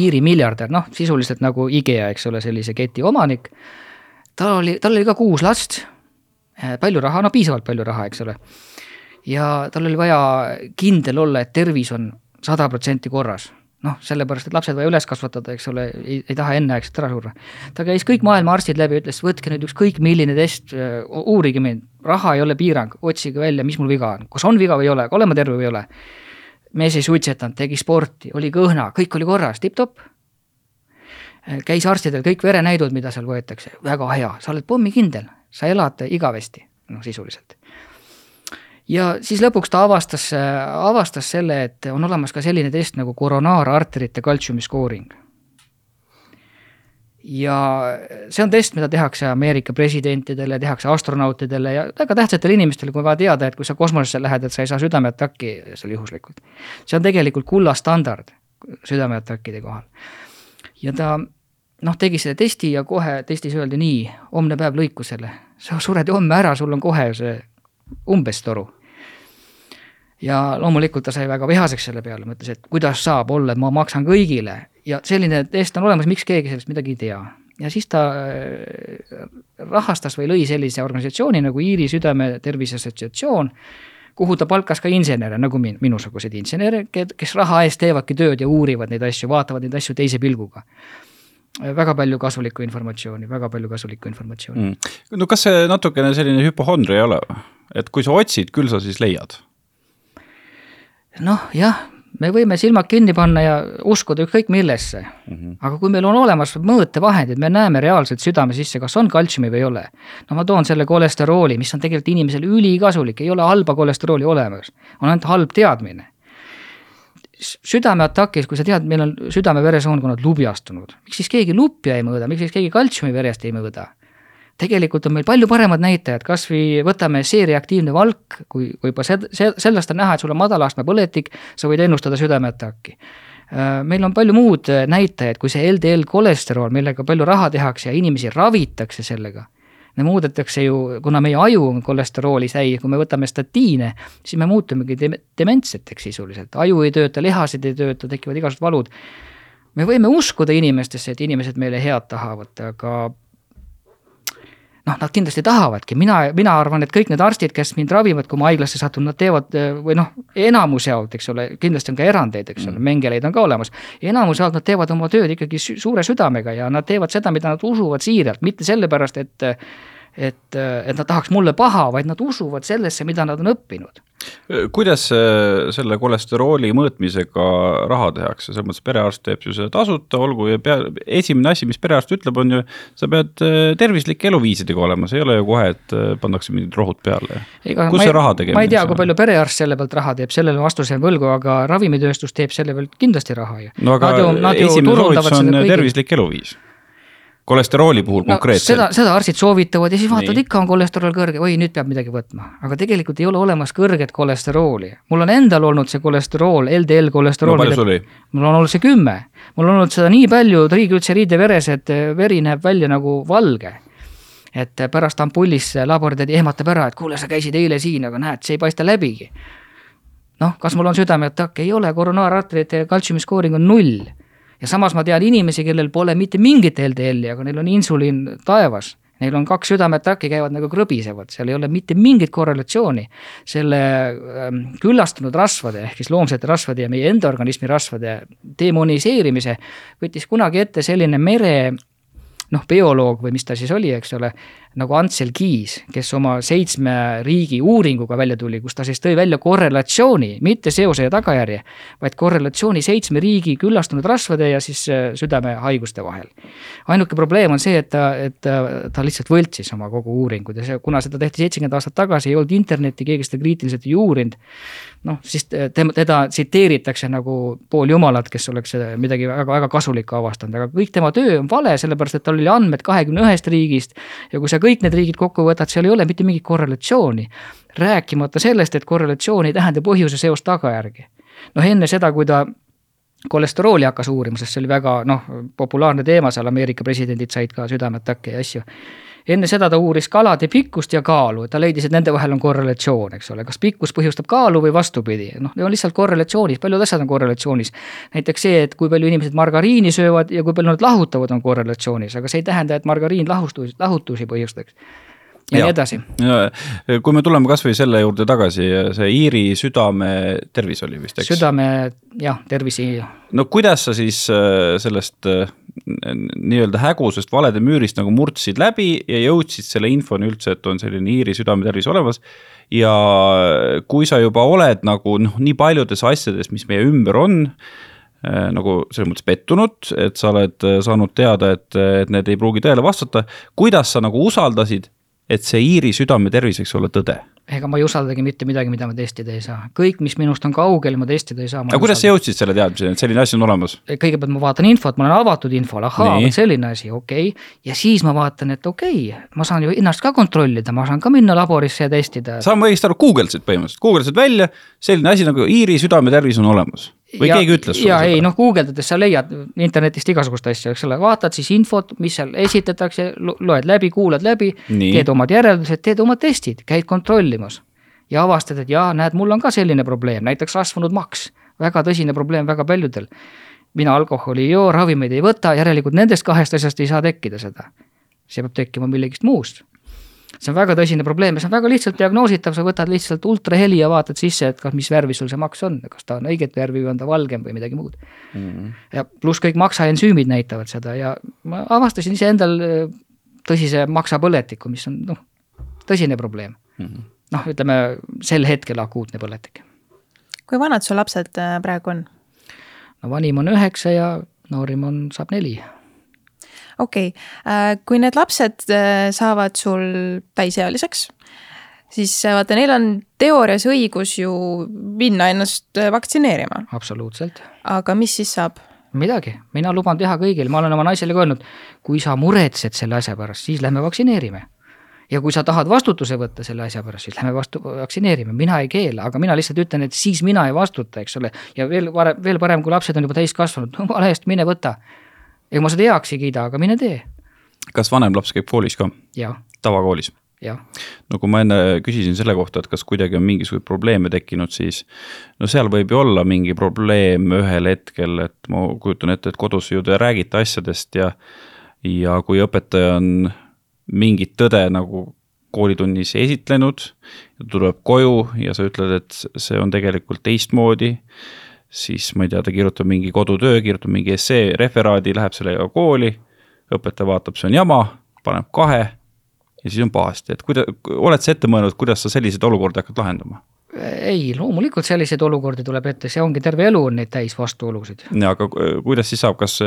Iiri miljardär, noh, sisuliselt nagu IKEA, eks ole, sellise keti omanik. tal oli, tal oli ka kuus last, palju raha, no piisavalt palju raha, eks ole. ja tal oli vaja kindel olla, et tervis on sada protsenti korras noh, sellepärast, et lapsed vaja üles kasvatada, eks ole, ei, ei taha enneaegselt ära surra. ta käis kõik maailma arstid läbi, ütles, võtke nüüd ükskõik milline test, uurige mind, raha ei ole piirang, otsige välja, mis mul viga on, kas on viga või ei ole, olen ma terve või ei ole. mees ei suitsetanud, tegi sporti, oli kõhna, kõik oli korras, tipp-topp. käis arstidel kõik verenäidud, mida seal võetakse, väga hea, sa oled pommikindel, sa elad igavesti, noh sisuliselt ja siis lõpuks ta avastas, avastas selle, et on olemas ka selline test nagu koronaararterite kaltsiumi skooring. ja see on test, mida tehakse Ameerika presidentidele, tehakse astronautidele ja väga tähtsatele inimestele, kui vaja teada, et kui sa kosmosesse lähed, et sa ei saa südameataki seal juhuslikult. see on tegelikult kulla standard südameatakkide kohal. ja ta noh, tegi selle testi ja kohe testis öeldi nii, homne päev lõikusele, sa sured homme ära, sul on kohe see umbes toru ja loomulikult ta sai väga vihaseks selle peale, mõtles, et kuidas saab olla, et ma maksan kõigile. Ja selline test on olemas, miks keegi sellest midagi ei tea. ja siis ta äh, rahastas või lõi sellise organisatsiooni nagu Iiri Südame Tervise Assotsiatsioon, kuhu ta palkas ka insenere, nagu min-, minusuguseid insenere, kes raha eest teevadki tööd ja uurivad neid asju, vaatavad neid asju teise pilguga. Väga palju kasulikku informatsiooni, väga palju kasulikku informatsiooni. Mm.. no kas see natukene selline hüpohondria ei ole? et kui sa otsid, küll sa siis leiad noh, jah, me võime silmad kinni panna ja uskuda ükskõik millesse mm. -hmm. aga kui meil on olemas mõõtevahendid, me näeme reaalselt südame sisse, kas on kaltsiumi või ei ole. no ma toon selle kolesterooli, mis on tegelikult inimesele ülikasulik, ei ole halba kolesterooli olemas, on ainult halb teadmine südameatakis, kui sa tead, meil on südame-veresoonkonnad lubjastunud, miks siis keegi lupja ei mõõda, miks siis keegi kaltsiumi verest ei mõõda? Tegelikult on meil palju paremad näitajad, kas või võtame C-reaktiivne valk, kui, kui juba see, see, sellest on näha, et sul on madalastme põletik, sa võid ennustada südameataki. Äh, meil on palju muud näitajaid, kui see LDL kolesterool, millega palju raha tehakse ja inimesi ravitakse sellega. Need muudetakse ju, kuna meie aju on kolesterooli täis, kui me võtame statiine, siis me muutumegi dem-, dementseteks sisuliselt, aju ei tööta, lihased ei tööta, tekivad igasugused valud me võime uskuda inimestesse, et inimesed meile head tahavad, aga noh, nad kindlasti tahavadki, mina, mina arvan, et kõik need arstid, kes mind ravivad, kui ma haiglasse satun, nad teevad või noh, enamus jaolt, eks ole, kindlasti on ka erandeid, eks ole mm., mengeleid on ka olemas. enamus jaolt nad teevad oma tööd ikkagi suure südamega ja nad teevad seda, mida nad usuvad siiralt, mitte sellepärast, et et, et nad tahaks mulle paha, vaid nad usuvad sellesse, mida nad on õppinud. kuidas selle kolesterooli mõõtmisega raha tehakse, selles mõttes perearst teeb ju seda tasuta, olgu ja pea, esimene asi, mis perearst ütleb, on ju, sa pead äh, tervislike eluviisidega olema, see ei ole ju kohe, et äh, pannakse mingid rohud peale. kus see raha tegemine? ma ei tea, kui palju perearst selle pealt raha teeb, sellele vastuse jään võlgu, aga ravimitööstus teeb selle pealt kindlasti raha ju. no aga ju, esimene soovitus on tervislik eluviis kolesterooli puhul no, konkreetselt. seda, seda arstid soovitavad ja siis vaatavad, ikka on kolesterool kõrge, oi nüüd peab midagi võtma. aga tegelikult ei ole olemas kõrget kolesterooli. mul on endal olnud see kolesterool, LDL kolesterool. no palju sul oli? mul on olnud see kümme. mul on olnud seda nii palju triiglütseriide veres, et veri näeb välja nagu valge. et pärast ampullis labortädi ehmatab ära, et kuule, sa käisid eile siin, aga näed, see ei paista läbigi. noh, kas mul on südameatakk, ei ole, koronaararterite kaltsiumi skooring on null ja samas ma tean inimesi, kellel pole mitte mingit LDL-i, aga neil on insuliin taevas. Neil on kaks südameataki, käivad nagu krõbisevad, seal ei ole mitte mingit korrelatsiooni selle ähm, küllastunud rasvade ehk siis loomsete rasvade ja meie enda organismi rasvade demoniseerimise võttis kunagi ette selline mere noh, bioloog või mis ta siis oli, eks ole, nagu Antsel Kiis, kes oma seitsme riigi uuringuga välja tuli, kus ta siis tõi välja korrelatsiooni, mitte seose ja tagajärje, vaid korrelatsiooni seitsme riigi küllastunud rasvade ja siis äh, südamehaiguste vahel. ainuke probleem on see, et ta, et ta, ta lihtsalt võltsis oma kogu uuringud ja see, kuna seda tehti seitsekümmend aastat tagasi, ei olnud internetti, keegi seda kriitiliselt ei uurinud, noh, siis tema, teda tsiteeritakse nagu pooljumalat, kes oleks midagi väga-väga kasulikku avastanud, aga kõik tema töö on vale, sellepärast et tal oli andmed kahekümne ühest riigist ja kui sa kõik need riigid kokku võtad, seal ei ole mitte mingit korrelatsiooni. rääkimata sellest, et korrelatsioon ei tähenda põhjuse seost tagajärgi. noh, enne seda, kui ta kolesterooli hakkas uurima, sest see oli väga noh, populaarne teema seal, Ameerika presidendid said ka südameatakke ja asju enne seda ta uuris kalade pikkust ja kaalu, ta leidis, et nende vahel on korrelatsioon, eks ole, kas pikkus põhjustab kaalu või vastupidi, noh, need on lihtsalt korrelatsioonis, paljud asjad on korrelatsioonis. näiteks see, et kui palju inimesed margariini söövad ja kui palju nad lahutavad, on korrelatsioonis, aga see ei tähenda, et margariin lahustusi, lahutusi põhjustaks ja, ja nii edasi. kui me tuleme kasvõi selle juurde tagasi, see Iiri südame tervis oli vist, eks? südame jah, tervisi. no kuidas sa siis äh, sellest äh, nii-öelda hägusest valede müürist nagu murdsid läbi ja jõudsid selle infoni üldse, et on selline Iiri südametervis olemas. ja kui sa juba oled nagu noh, nii paljudes asjades, mis meie ümber on äh, nagu selles mõttes pettunud, et sa oled saanud teada, et, et need ei pruugi tõele vastata. kuidas sa nagu usaldasid et see Iiri südame tervis võiks olla tõde. ega ma ei usaldagi mitte midagi, mida ma testida ei saa, kõik, mis minust on kaugel, ma testida ei saa. aga kuidas sa jõudsid selle teadmiseni, et selline asi on olemas? kõigepealt ma vaatan infot, ma olen avatud infole, ahaa, vot selline asi, okei okay.. ja siis ma vaatan, et okei okay,, ma saan ju ennast ka kontrollida, ma saan ka minna laborisse ja testida. saan ma õigesti aru, guugeldasid põhimõtteliselt, guugeldasid välja, selline asi nagu Iiri südame tervis on olemas või ja, keegi ütles sulle seda? ei noh, guugeldades sa leiad internetist igasugust asja, eks ole, vaatad siis infot, mis seal esitatakse, loed läbi, kuulad läbi, teed omad järeldused, teed omad testid, käid kontrollimas. ja avastad, et jaa, näed, mul on ka selline probleem, näiteks rasvunud maks, väga tõsine probleem väga paljudel. mina alkoholi ei joo, ravimeid ei võta, järelikult nendest kahest asjast ei saa tekkida seda. see peab tekkima millegist muust see on väga tõsine probleem ja see on väga lihtsalt diagnoositav, sa võtad lihtsalt ultraheli ja vaatad sisse, et kas, mis värvi sul see maks on, kas ta on õiget värvi või on ta valgem või midagi muud mm. -hmm. ja pluss kõik maksaensüümid näitavad seda ja ma avastasin iseendal äh, tõsise maksapõletiku, mis on noh, tõsine probleem mm -hmm.. noh, ütleme sel hetkel akuutne põletik. kui vanad su lapsed äh, praegu on? no vanim on üheksa ja noorim on, saab neli okei okay., äh, kui need lapsed äh, saavad sul täisealiseks, siis äh, vaata, neil on teoorias õigus ju minna ennast vaktsineerima. absoluutselt. aga mis siis saab? midagi, mina luban teha kõigil, ma olen oma naisele ka öelnud, kui sa muretsed selle asja pärast, siis lähme vaktsineerime ja kui sa tahad vastutuse võtta selle asja pärast, siis lähme vastu, vaktsineerime, mina ei keela, aga mina lihtsalt ütlen, et siis mina ei vastuta, eks ole. ja veel parem, veel parem, kui lapsed on juba täiskasvanud, <laughs> jumala eest, mine võta ega ma seda heaks ei kiida, aga mine tee. kas vanem laps käib koolis ka? tavakoolis? no kui ma enne küsisin selle kohta, et kas kuidagi on mingisuguseid probleeme tekkinud, siis no seal võib ju olla mingi probleem ühel hetkel, et ma kujutan ette, et kodus ju te räägite asjadest ja ja kui õpetaja on mingit tõde nagu koolitunnis esitlenud, tuleb koju ja sa ütled, et see on tegelikult teistmoodi, siis ma ei tea, ta kirjutab mingi kodutöö, kirjutab mingi essee, referaadi, läheb sellega kooli, õpetaja vaatab, see on jama, paneb kahe ja siis on pahasti, et kuida-, oled sa ette mõelnud, kuidas sa selliseid olukordi hakkad lahendama? ei, loomulikult selliseid olukordi tuleb ette, see ongi terve elu on neid täis vastuolusid. aga kuidas siis saab, kas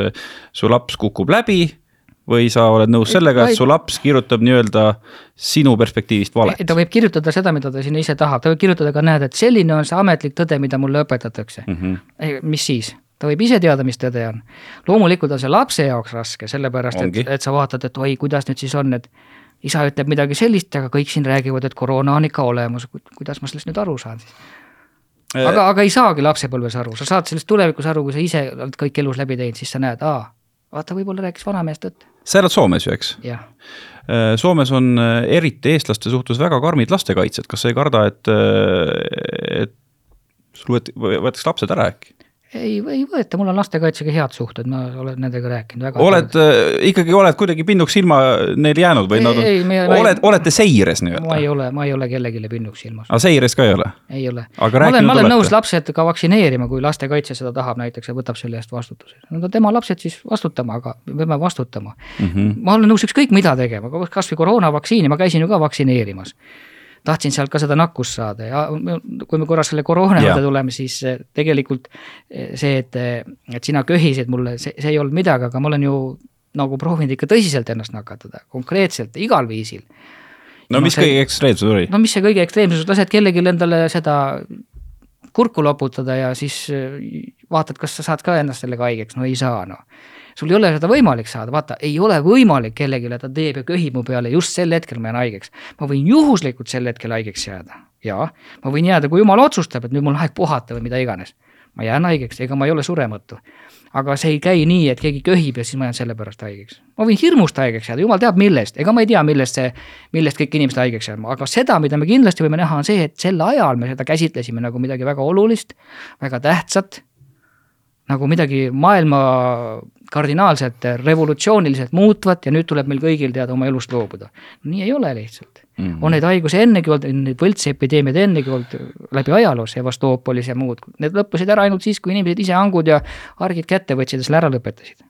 su laps kukub läbi või sa oled nõus sellega, et su laps kirjutab nii-öelda sinu perspektiivist valet? ta võib kirjutada seda, mida ta sinna ise tahab, ta võib kirjutada ka, näed, et selline on see ametlik tõde, mida mulle õpetatakse mm. -hmm. mis siis? ta võib ise teada, mis tõde on. loomulikult on see lapse jaoks raske, sellepärast Ongi. et, et sa vaatad, et oi, kuidas nüüd siis on, et isa ütleb midagi sellist, aga kõik siin räägivad, et koroona on ikka olemas, kuidas ma sellest nüüd aru saan siis? Äh. aga, aga ei saagi lapsepõlves aru, sa saad sellest tulevikus aru, kui sa ise oled kõik elus läbi teinud, siis sa näed, aa, vaata, võib-olla rääkis vanamees tõtt sa elad Soomes ju, eks? Äh, Soomes on äh, eriti eestlaste suhtes väga karmid lastekaitsjad, kas sa ei karda, et, äh, et sul võet-, võetakse lapsed ära äkki? Ei, ei võeta, mul on lastekaitsega head suhted, ma olen nendega rääkinud väga. oled äh,, ikkagi oled kuidagi pinnuks silma neil jäänud või ei, nad on, oled, olete seires nii-öelda? ma ei ole, ma ei ole kellelegi pinnuks silmas. aga seires ka ei ole? ei ole. ma olen, ma olen nõus lapsed ka vaktsineerima, kui lastekaitse seda tahab näiteks ja võtab selle eest vastutuse. On tema lapsed, siis vastutama, aga me peame vastutama mm. -hmm. ma olen nõus ükskõik mida tegema, kas või koroonavaktsiini, ma käisin ju ka vaktsineerimas tahtsin sealt ka seda nakkust saada ja kui me korra selle koroona juurde tuleme, siis eh, tegelikult eh, see, et, eh, et sina köhisid mulle, see, see ei olnud midagi, aga ma olen ju nagu proovinud ikka tõsiselt ennast nakatada, konkreetselt, igal viisil. no mis see, kõige ekstreemsem oli? no mis see kõige ekstreemsem, lased kellelgi endale seda kurku loputada ja siis vaatad, kas sa saad ka ennast sellega haigeks, no ei saa noh sul ei ole seda võimalik saada, vaata, ei ole võimalik kellelegi, ta teeb ja köhib mu peale, just sel hetkel ma jään haigeks. ma võin juhuslikult sel hetkel haigeks jääda, jaa, ma võin jääda, kui jumal otsustab, et nüüd mul on aeg puhata või mida iganes. ma jään haigeks, ega ma ei ole surematu. aga see ei käi nii, et keegi köhib ja siis ma jään selle pärast haigeks. ma võin hirmust haigeks jääda, jumal teab millest, ega ma ei tea, millest see, millest kõik inimesed haigeks jääma, aga seda, mida me kindlasti võime näha, on see, et sel ajal me seda käsitlesime nagu midagi väga olulist, väga tähtsat nagu midagi maailma kardinaalselt revolutsiooniliselt muutvat ja nüüd tuleb meil kõigil teada oma elust loobuda. nii ei ole lihtsalt mm. -hmm. on neid haigusi ennegi olnud, neid võltsepideemiaid ennegi olnud läbi ajaloo, Sevastoopolis ja muud, need lõppesid ära ainult siis, kui inimesed ise hangud ja argid kätte võtsid ja selle ära lõpetasid.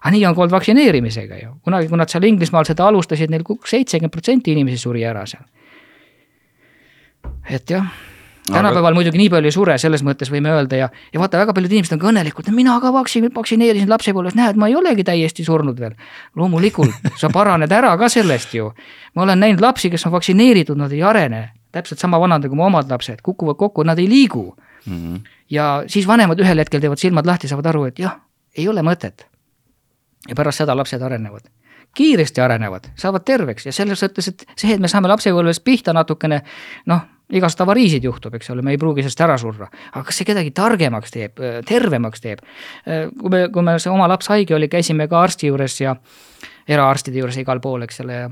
aga nii on ka olnud vaktsineerimisega ju, kunagi, kui nad seal Inglismaal seda alustasid, neil seitsekümmend protsenti inimesi suri ära seal. et jah tänapäeval muidugi nii palju ei sure, selles mõttes võime öelda ja, ja vaata, väga paljud inimesed on ka õnnelikud, mina ka vaktsiin, vaktsineerisin lapsepõlves, näed, ma ei olegi täiesti surnud veel. loomulikult, sa paraned ära ka sellest ju. ma olen näinud lapsi, kes on vaktsineeritud, nad ei arene, täpselt sama vanad nagu mu omad lapsed, kukuvad kokku, nad ei liigu mm. -hmm. ja siis vanemad ühel hetkel teevad silmad lahti, saavad aru, et jah, ei ole mõtet. ja pärast seda lapsed arenevad kiiresti arenevad, saavad terveks ja selles mõttes, et see, et me saame lapsepõlves pihta natukene noh, igast avariisid juhtub, eks ole, me ei pruugi sellest ära surra. aga kas see kedagi targemaks teeb, tervemaks teeb? kui me, kui me see oma laps haige oli, käisime ka arsti juures ja eraarstide juures igal pool, eks ole, ja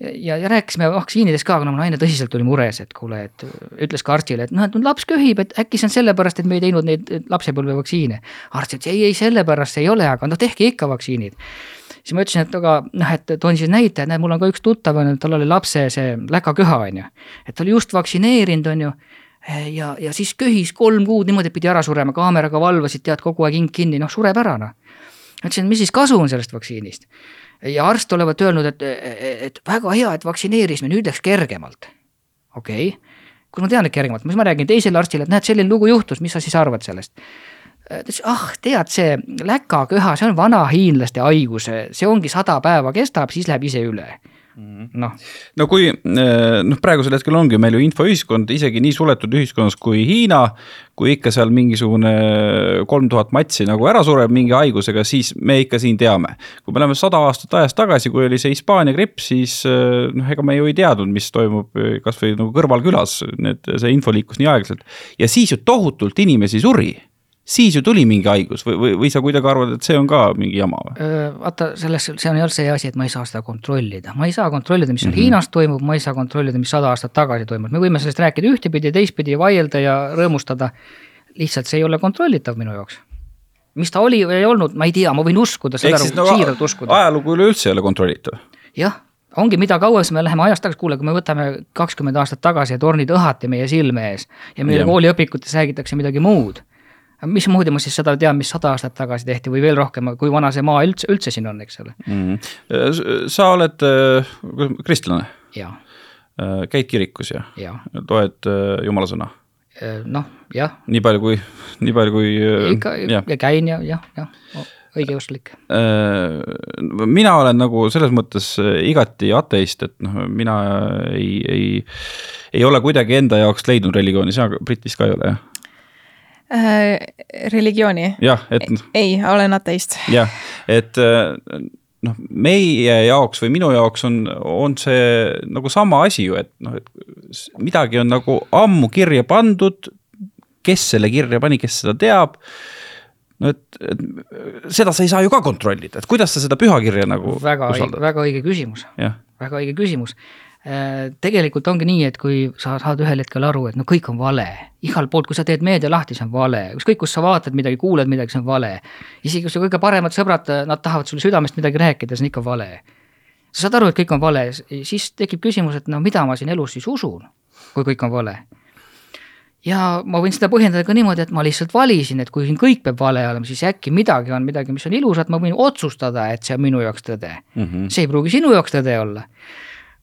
ja, ja rääkisime vaktsiinidest ka, aga no mu naine tõsiselt oli mures, et kuule, et ütles ka arstile, et noh, et laps köhib, et äkki see on sellepärast, et me ei teinud neid lapsepõlvevaktsiine. arst ütles ei, ei sellepärast ei ole, aga no tehke ikka vaktsiinid siis ma ütlesin, et aga noh, et toon siis näite, näed, mul on ka üks tuttav on ju, tal oli lapse see läkaköha on ju. et ta oli just vaktsineerinud, on ju ja, ja siis köhis kolm kuud niimoodi, et pidi ära surema, kaameraga valvasid, tead, kogu aeg hing kinni, noh, sureb ära noh. ütlesin, mis siis kasu on sellest vaktsiinist. ja arst olevat öelnud, et, et väga hea, et vaktsineerisime, nüüd läks kergemalt. okei okay., kui ma tean, et kergemalt, siis ma räägin teisele arstile, et näed, selline lugu juhtus, mis sa siis arvad sellest ta ütles, ah tead, see läkaköha, see on vanahiinlaste haigus, see ongi sada päeva kestab, siis läheb ise üle mhm. noh. no kui eh, noh, praegusel hetkel ongi meil ju infoühiskond isegi nii suletud ühiskonnas kui Hiina. kui ikka seal mingisugune kolm tuhat matsi nagu ära sureb mingi haigusega, siis me ikka siin teame. kui me läheme sada aastat ajas tagasi, kui oli see Hispaania gripp, siis eh, noh, ega me ju ei teadnud, mis toimub eh, kasvõi nagu kõrvalkülas, need, see info liikus nii aeglaselt ja siis ju tohutult inimesi suri siis ju tuli mingi haigus või, või, või sa kuidagi arvad, et see on ka mingi jama või? vaata, selles, see on jälle see asi, et ma ei saa seda kontrollida, ma ei saa kontrollida, mis mm -hmm. Hiinas toimub, ma ei saa kontrollida, mis sada aastat tagasi toimus, me võime sellest rääkida ühtepidi, teistpidi, vaielda ja rõõmustada. lihtsalt see ei ole kontrollitav minu jaoks mis ta oli või ei olnud, ma ei tea, ma võin uskuda seda, no, siiralt uskuda. ajalugu üleüldse ei ole kontrollitav. jah, ongi, mida kauem me läheme ajas tagasi, kuule, kui me võtame kakskümmend aastat tagasi ja tornid õhati meie silme ees ja meil kooliõpikutes räägitakse midagi muud. Mismoodi ma siis seda tean, mis sada aastat tagasi tehti või veel rohkem, kui vana see maa üldse, üldse siin on, eks ole mm. -hmm. sa oled äh, kristlane? jaa. Äh, käid kirikus ja, ja. loed äh, jumala sõna? noh, jah. nii palju kui, nii palju kui. ikka ja, ja käin ja jah, jah õigeusklik? Äh, mina olen nagu selles mõttes äh, igati ateist, et noh, mina ei, ei, ei ole kuidagi enda jaoks leidnud religiooni, sina Britis ka ei ole, jah äh,? Religiooni? jah, et. ei, olen ateist. jah, et äh, noh, meie jaoks või minu jaoks on, on see nagu sama asi ju, et noh, et midagi on nagu ammu kirja pandud. kes selle kirja pani, kes seda teab no et, et seda sa ei saa ju ka kontrollida, et kuidas sa seda pühakirja nagu väga usaldad? väga õige küsimus, väga õige küsimus. Äh, tegelikult ongi nii, et kui sa saad ühel hetkel aru, et no kõik on vale, igalt poolt, kui sa teed meedia lahti, see on vale, ükskõik kus sa vaatad midagi, kuuled midagi, see on vale. isegi kui su kõige paremad sõbrad, nad tahavad sulle südamest midagi rääkida, see on ikka vale. sa saad aru, et kõik on vale, siis tekib küsimus, et no mida ma siin elus siis usun, kui kõik on vale ja ma võin seda põhjendada ka niimoodi, et ma lihtsalt valisin, et kui siin kõik peab vale olema, siis äkki midagi on midagi, mis on ilusat, ma võin otsustada, et see on minu jaoks tõde mm. -hmm. see ei pruugi sinu jaoks tõde olla.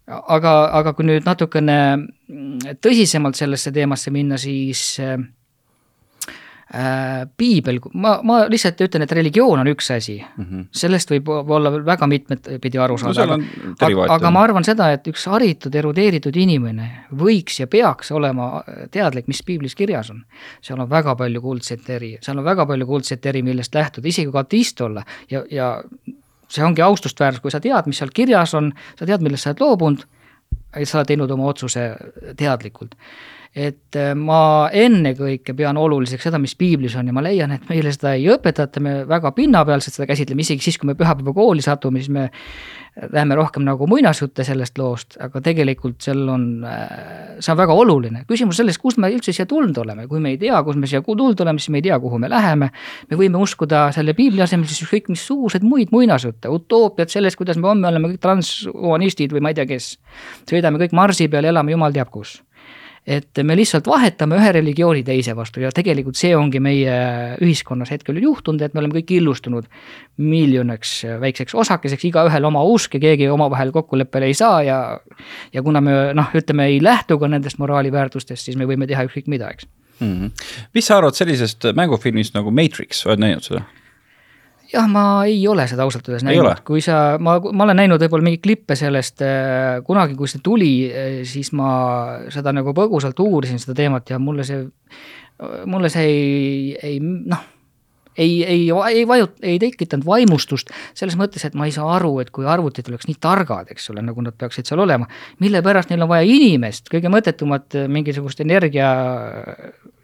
Aga, aga kui nüüd natukene tõsisemalt sellesse teemasse minna, siis äh, äh, piibel, ma, ma lihtsalt ütlen, et religioon on üks asi mm, -hmm. sellest võib olla väga mitmet pidi aru saada no,, aga, aga ma arvan seda, et üks haritud, erudeeritud inimene võiks ja peaks olema teadlik, mis piiblis kirjas on. seal on väga palju kuldseid eri, seal on väga palju kuldseid eri, millest lähtuda, isegi kui ateist olla ja, ja see ongi austustväärsus, kui sa tead, mis seal kirjas on, sa tead, millest sa oled loobunud, sa oled teinud oma otsuse teadlikult et äh, ma ennekõike pean oluliseks seda, mis piiblis on ja ma leian, et meile seda ei õpetata, me väga pinnapealselt seda käsitleme, isegi siis, kui me pühapäevakooli satume, siis me läheme rohkem nagu muinasjutte sellest loost, aga tegelikult seal on, äh, see on väga oluline. küsimus selles, kust me üldse siia tulnud oleme, kui me ei tea, kus me siia tulnud oleme, siis me ei tea, kuhu me läheme. me võime uskuda selle piibli asemel siis ükskõik missuguseid muid muinasjutte, utoopiat sellest, kuidas me homme oleme kõik transhumanistid või ma ei tea, kes. sõidame kõik Marsi peal, elame jumal teab kus et me lihtsalt vahetame ühe religiooni teise vastu ja tegelikult see ongi meie ühiskonnas hetkel juhtunud, et me oleme kõik illustunud miljoniks väikseks osakeseks, igaühel oma usk ja keegi omavahel kokkuleppele ei saa ja ja kuna me noh, ütleme ei lähtu ka nendest moraaliväärtustest, siis me võime teha ükskõik mida, eks mm. -hmm. mis sa arvad sellisest mängufilmist nagu Matrix, oled näinud seda? Jah, ma ei ole seda ausalt öeldes näinud, kui sa, ma, ma olen näinud võib-olla mingeid klippe sellest äh, kunagi, kui see tuli, äh, siis ma seda nagu põgusalt uurisin, seda teemat ja mulle see, mulle see ei, ei noh, ei, ei, ei vajut-, ei tekitanud vaimustust selles mõttes, et ma ei saa aru, et kui arvutid oleks nii targad, eks ole, nagu nad peaksid seal olema, mille pärast neil on vaja inimest, kõige mõttetumat mingisugust energia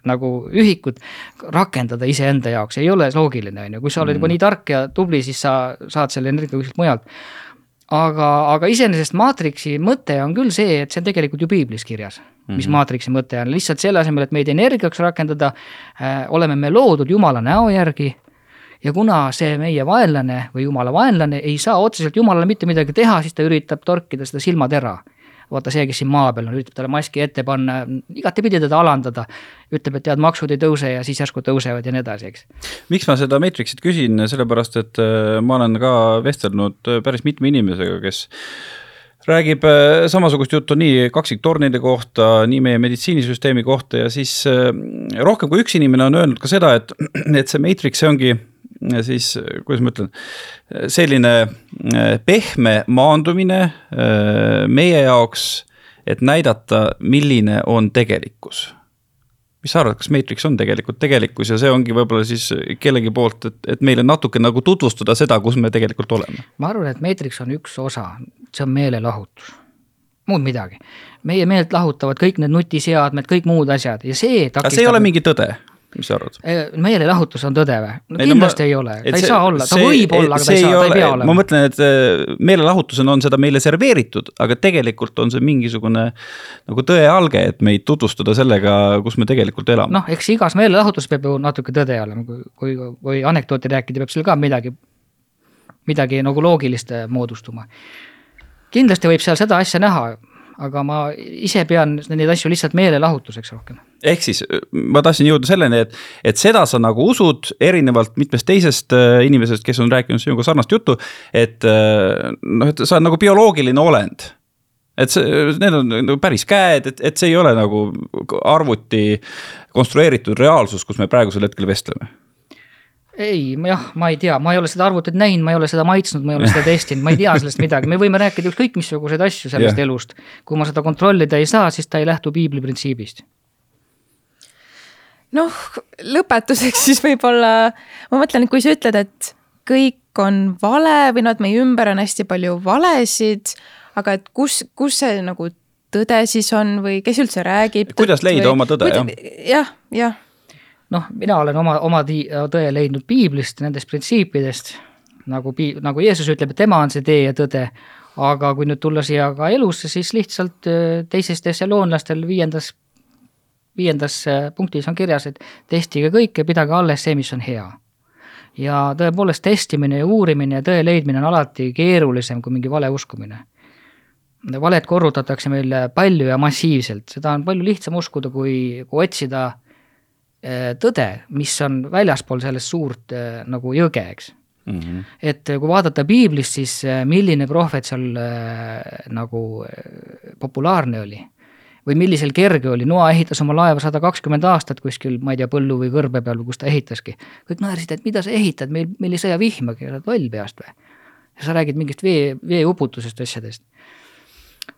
nagu ühikut rakendada iseenda jaoks ei ole loogiline, on ju, kui sa oled mm. juba nii tark ja tubli, siis sa saad selle energia kuskilt mujalt. aga, aga iseenesest maatriksi mõte on küll see, et see on tegelikult ju piiblis kirjas mm, -hmm. mis maatriksi mõte on, lihtsalt selle asemel, et meid energiaks rakendada äh,, oleme me loodud Jumala näo järgi ja kuna see meie vaenlane või Jumala vaenlane ei saa otseselt Jumalale mitte midagi teha, siis ta üritab torkida seda silmatera vaata see, kes siin maa peal on, üritab talle maski ette panna, igatepidi teda alandada. ütleb, et tead, maksud ei tõuse ja siis järsku tõusevad ja nii edasi, eks. miks ma seda Matrixit küsin, sellepärast et äh, ma olen ka vestelnud äh, päris mitme inimesega, kes räägib äh, samasugust juttu nii kaksiktornide kohta, nii meie meditsiinisüsteemi kohta ja siis rohkem kui üks inimene on öelnud ka seda, et, <clears throat> et see Matrix, see ongi siis kuidas ma ütlen, selline äh, pehme maandumine äh, meie jaoks, et näidata, milline on tegelikkus mis sa arvad, kas Matrix on tegelikult tegelikkus ja see ongi võib-olla siis kellegi poolt, et, et meile natuke nagu tutvustada seda, kus me tegelikult oleme? ma arvan, et Matrix on üks osa, see on meelelahutus, muud midagi. meie meelt lahutavad kõik need nutiseadmed, kõik muud asjad ja see aga see ei ole mingi tõde? Mis sa arvad? meelelahutus on tõde või? no kindlasti ei, no, ma, ei ole, ta ei saa olla, ta võib olla, aga ta ei saa, ta ei pea olema. ma mõtlen, et äh, meelelahutusena on seda meile serveeritud, aga tegelikult on see mingisugune nagu tõe alge, et meid tutvustada sellega, kus me tegelikult elame. noh, eks igas meelelahutuses peab ju natuke tõde olema, kui, kui, kui anekdooti rääkida, peab seal ka midagi, midagi nagu loogilist moodustuma. kindlasti võib seal seda asja näha aga ma ise pean neid asju lihtsalt meelelahutuseks rohkem. ehk siis ma tahtsin jõuda selleni, et, et seda sa nagu usud erinevalt mitmest teisest äh, inimesest, kes on rääkinud sinuga sarnast juttu. et äh, noh, et sa oled nagu bioloogiline olend et see, need on nagu päris käed, et, et see ei ole nagu arvuti konstrueeritud reaalsus, kus me praegusel hetkel vestleme ei, jah, ma ei tea, ma ei ole seda arvutit näinud, ma ei ole seda maitsnud, ma ei ole seda <laughs> testinud, ma ei tea sellest midagi, me võime rääkida ükskõik missuguseid asju sellest yeah. elust. kui ma seda kontrollida ei saa, siis ta ei lähtu piibli printsiibist. noh, lõpetuseks siis võib-olla, ma mõtlen, et kui sa ütled, et kõik on vale või noh, et meie ümber on hästi palju valesid, aga et kus, kus see nagu tõde siis on või kes üldse räägib? kuidas leida või, oma tõde, jah? jah, jah noh, mina olen oma, oma tõe leidnud piiblist, nendest printsiipidest, nagu pii-, nagu Jeesus ütleb, et tema on see tee ja tõde, aga kui nüüd tulla siia ka elusse, siis lihtsalt äh, teises Thessalonlastel viiendas, viiendas äh, punktis on kirjas, et testige kõike, pidage alles see, mis on hea. ja tõepoolest testimine ja uurimine ja tõe leidmine on alati keerulisem kui mingi vale uskumine. Valet korrutatakse meil palju ja massiivselt, seda on palju lihtsam uskuda, kui, kui otsida Äh, tõde, mis on väljaspool sellest suurt äh, nagu jõge, eks mm. -hmm. et kui vaadata piiblist, siis äh, milline prohvet seal nagu populaarne oli või millisel kerge oli, Noa ehitas oma laeva sada kakskümmend aastat kuskil, ma ei tea, põllu või kõrbe peal või kus ta ehitaski. kõik naersid, et mida sa ehitad, meil, meil ei sõja vihmagi, oled loll peast või? ja sa räägid mingist vee, veeuputusest asjadest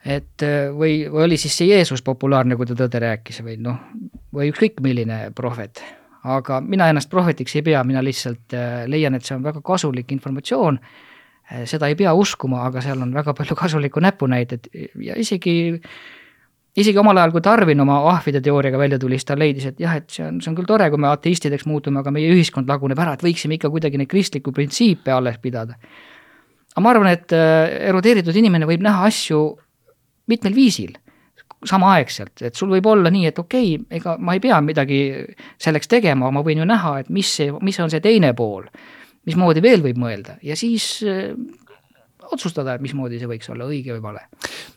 et äh, või, või oli siis see Jeesus populaarne, kui ta tõde rääkis või noh, või ükskõik milline prohvet. aga mina ennast prohvetiks ei pea, mina lihtsalt äh, leian, et see on väga kasulik informatsioon, äh, seda ei pea uskuma, aga seal on väga palju kasulikku näpunäiteid ja isegi isegi omal ajal, kui Darwin oma ahvide teooriaga välja tuli, siis ta leidis, et jah, et see on, see on küll tore, kui me ateistideks muutume, aga meie ühiskond laguneb ära, et võiksime ikka kuidagi neid kristlikku printsiipe alles pidada. aga ma arvan, et erudeeritud inimene võib näha asju mitmel viisil samaaegselt, et sul võib olla nii, et okei okay,, ega ma ei pea midagi selleks tegema, ma võin ju näha, et mis see, mis on see teine pool. mismoodi veel võib mõelda ja siis äh, otsustada, et mismoodi see võiks olla õige või vale.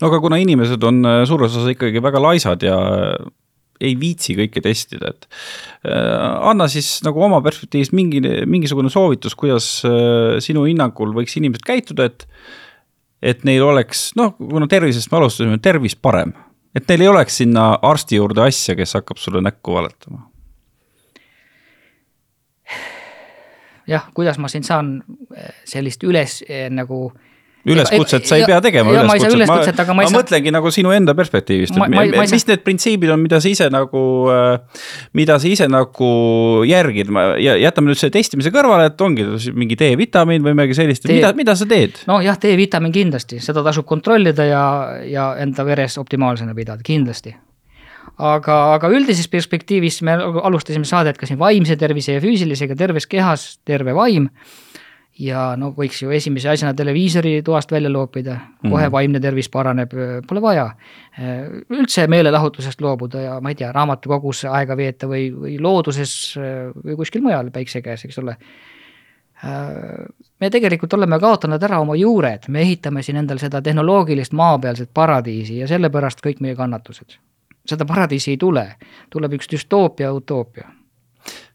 no aga kuna inimesed on äh, suures osas ikkagi väga laisad ja äh, ei viitsi kõike testida, et anna siis nagu oma perspektiivist mingi, mingisugune soovitus, kuidas sinu hinnangul võiks inimesed käituda, et et neil oleks, noh, kuna tervisest me alustasime, tervis parem. et neil ei oleks sinna arsti juurde asja, kes hakkab sulle näkku valetama. jah, kuidas ma siin saan eh, sellist üles eh, nagu äh, üleskutset sa ei pea tegema. ma aga ma ei saa. ma mõtlengi nagu sinu enda perspektiivist, et ma, ma mis saa... need printsiibid on, mida sa ise nagu, äh, mida sa ise nagu järgid ja jätame nüüd selle testimise kõrvale, et ongi mingi D-vitamiin või midagi sellist mida, mida sa teed? nojah, D-vitamiin kindlasti, seda tasub kontrollida ja, ja enda veres optimaalsena pidada, kindlasti aga, aga üldises perspektiivis me alustasime saadet ka siin vaimse tervise ja füüsilisega, terves kehas terve vaim ja no võiks ju esimese asjana televiisori toast välja loopida, kohe mm. vaimne tervis paraneb, pole vaja. üldse meelelahutusest loobuda ja ma ei tea, raamatukogus aega veeta või, või looduses või kuskil mujal päikse käes, eks ole. me tegelikult oleme kaotanud ära oma juured, me ehitame siin endal seda tehnoloogilist maapealset paradiisi ja sellepärast kõik meie kannatused. seda paradiisi ei tule, tuleb üks düstoopia, utoopia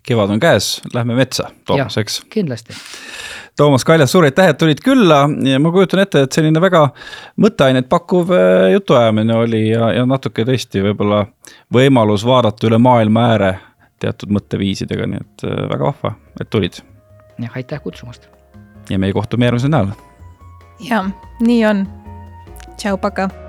kevad on käes, lähme metsa, Toomas, eks? kindlasti Toomas Kaljas, suur aitäh, et tulid külla ja ma kujutan ette, et selline väga mõtteainet pakkuv äh, jutuajamine oli ja, ja natuke tõesti võib-olla võimalus vaadata üle maailma ääre teatud mõtteviisidega, nii et äh, väga vahva, et tulid. jah, aitäh kutsumast. ja meie kohtume järgmisel nädalal. ja nii on. tšau, pakaa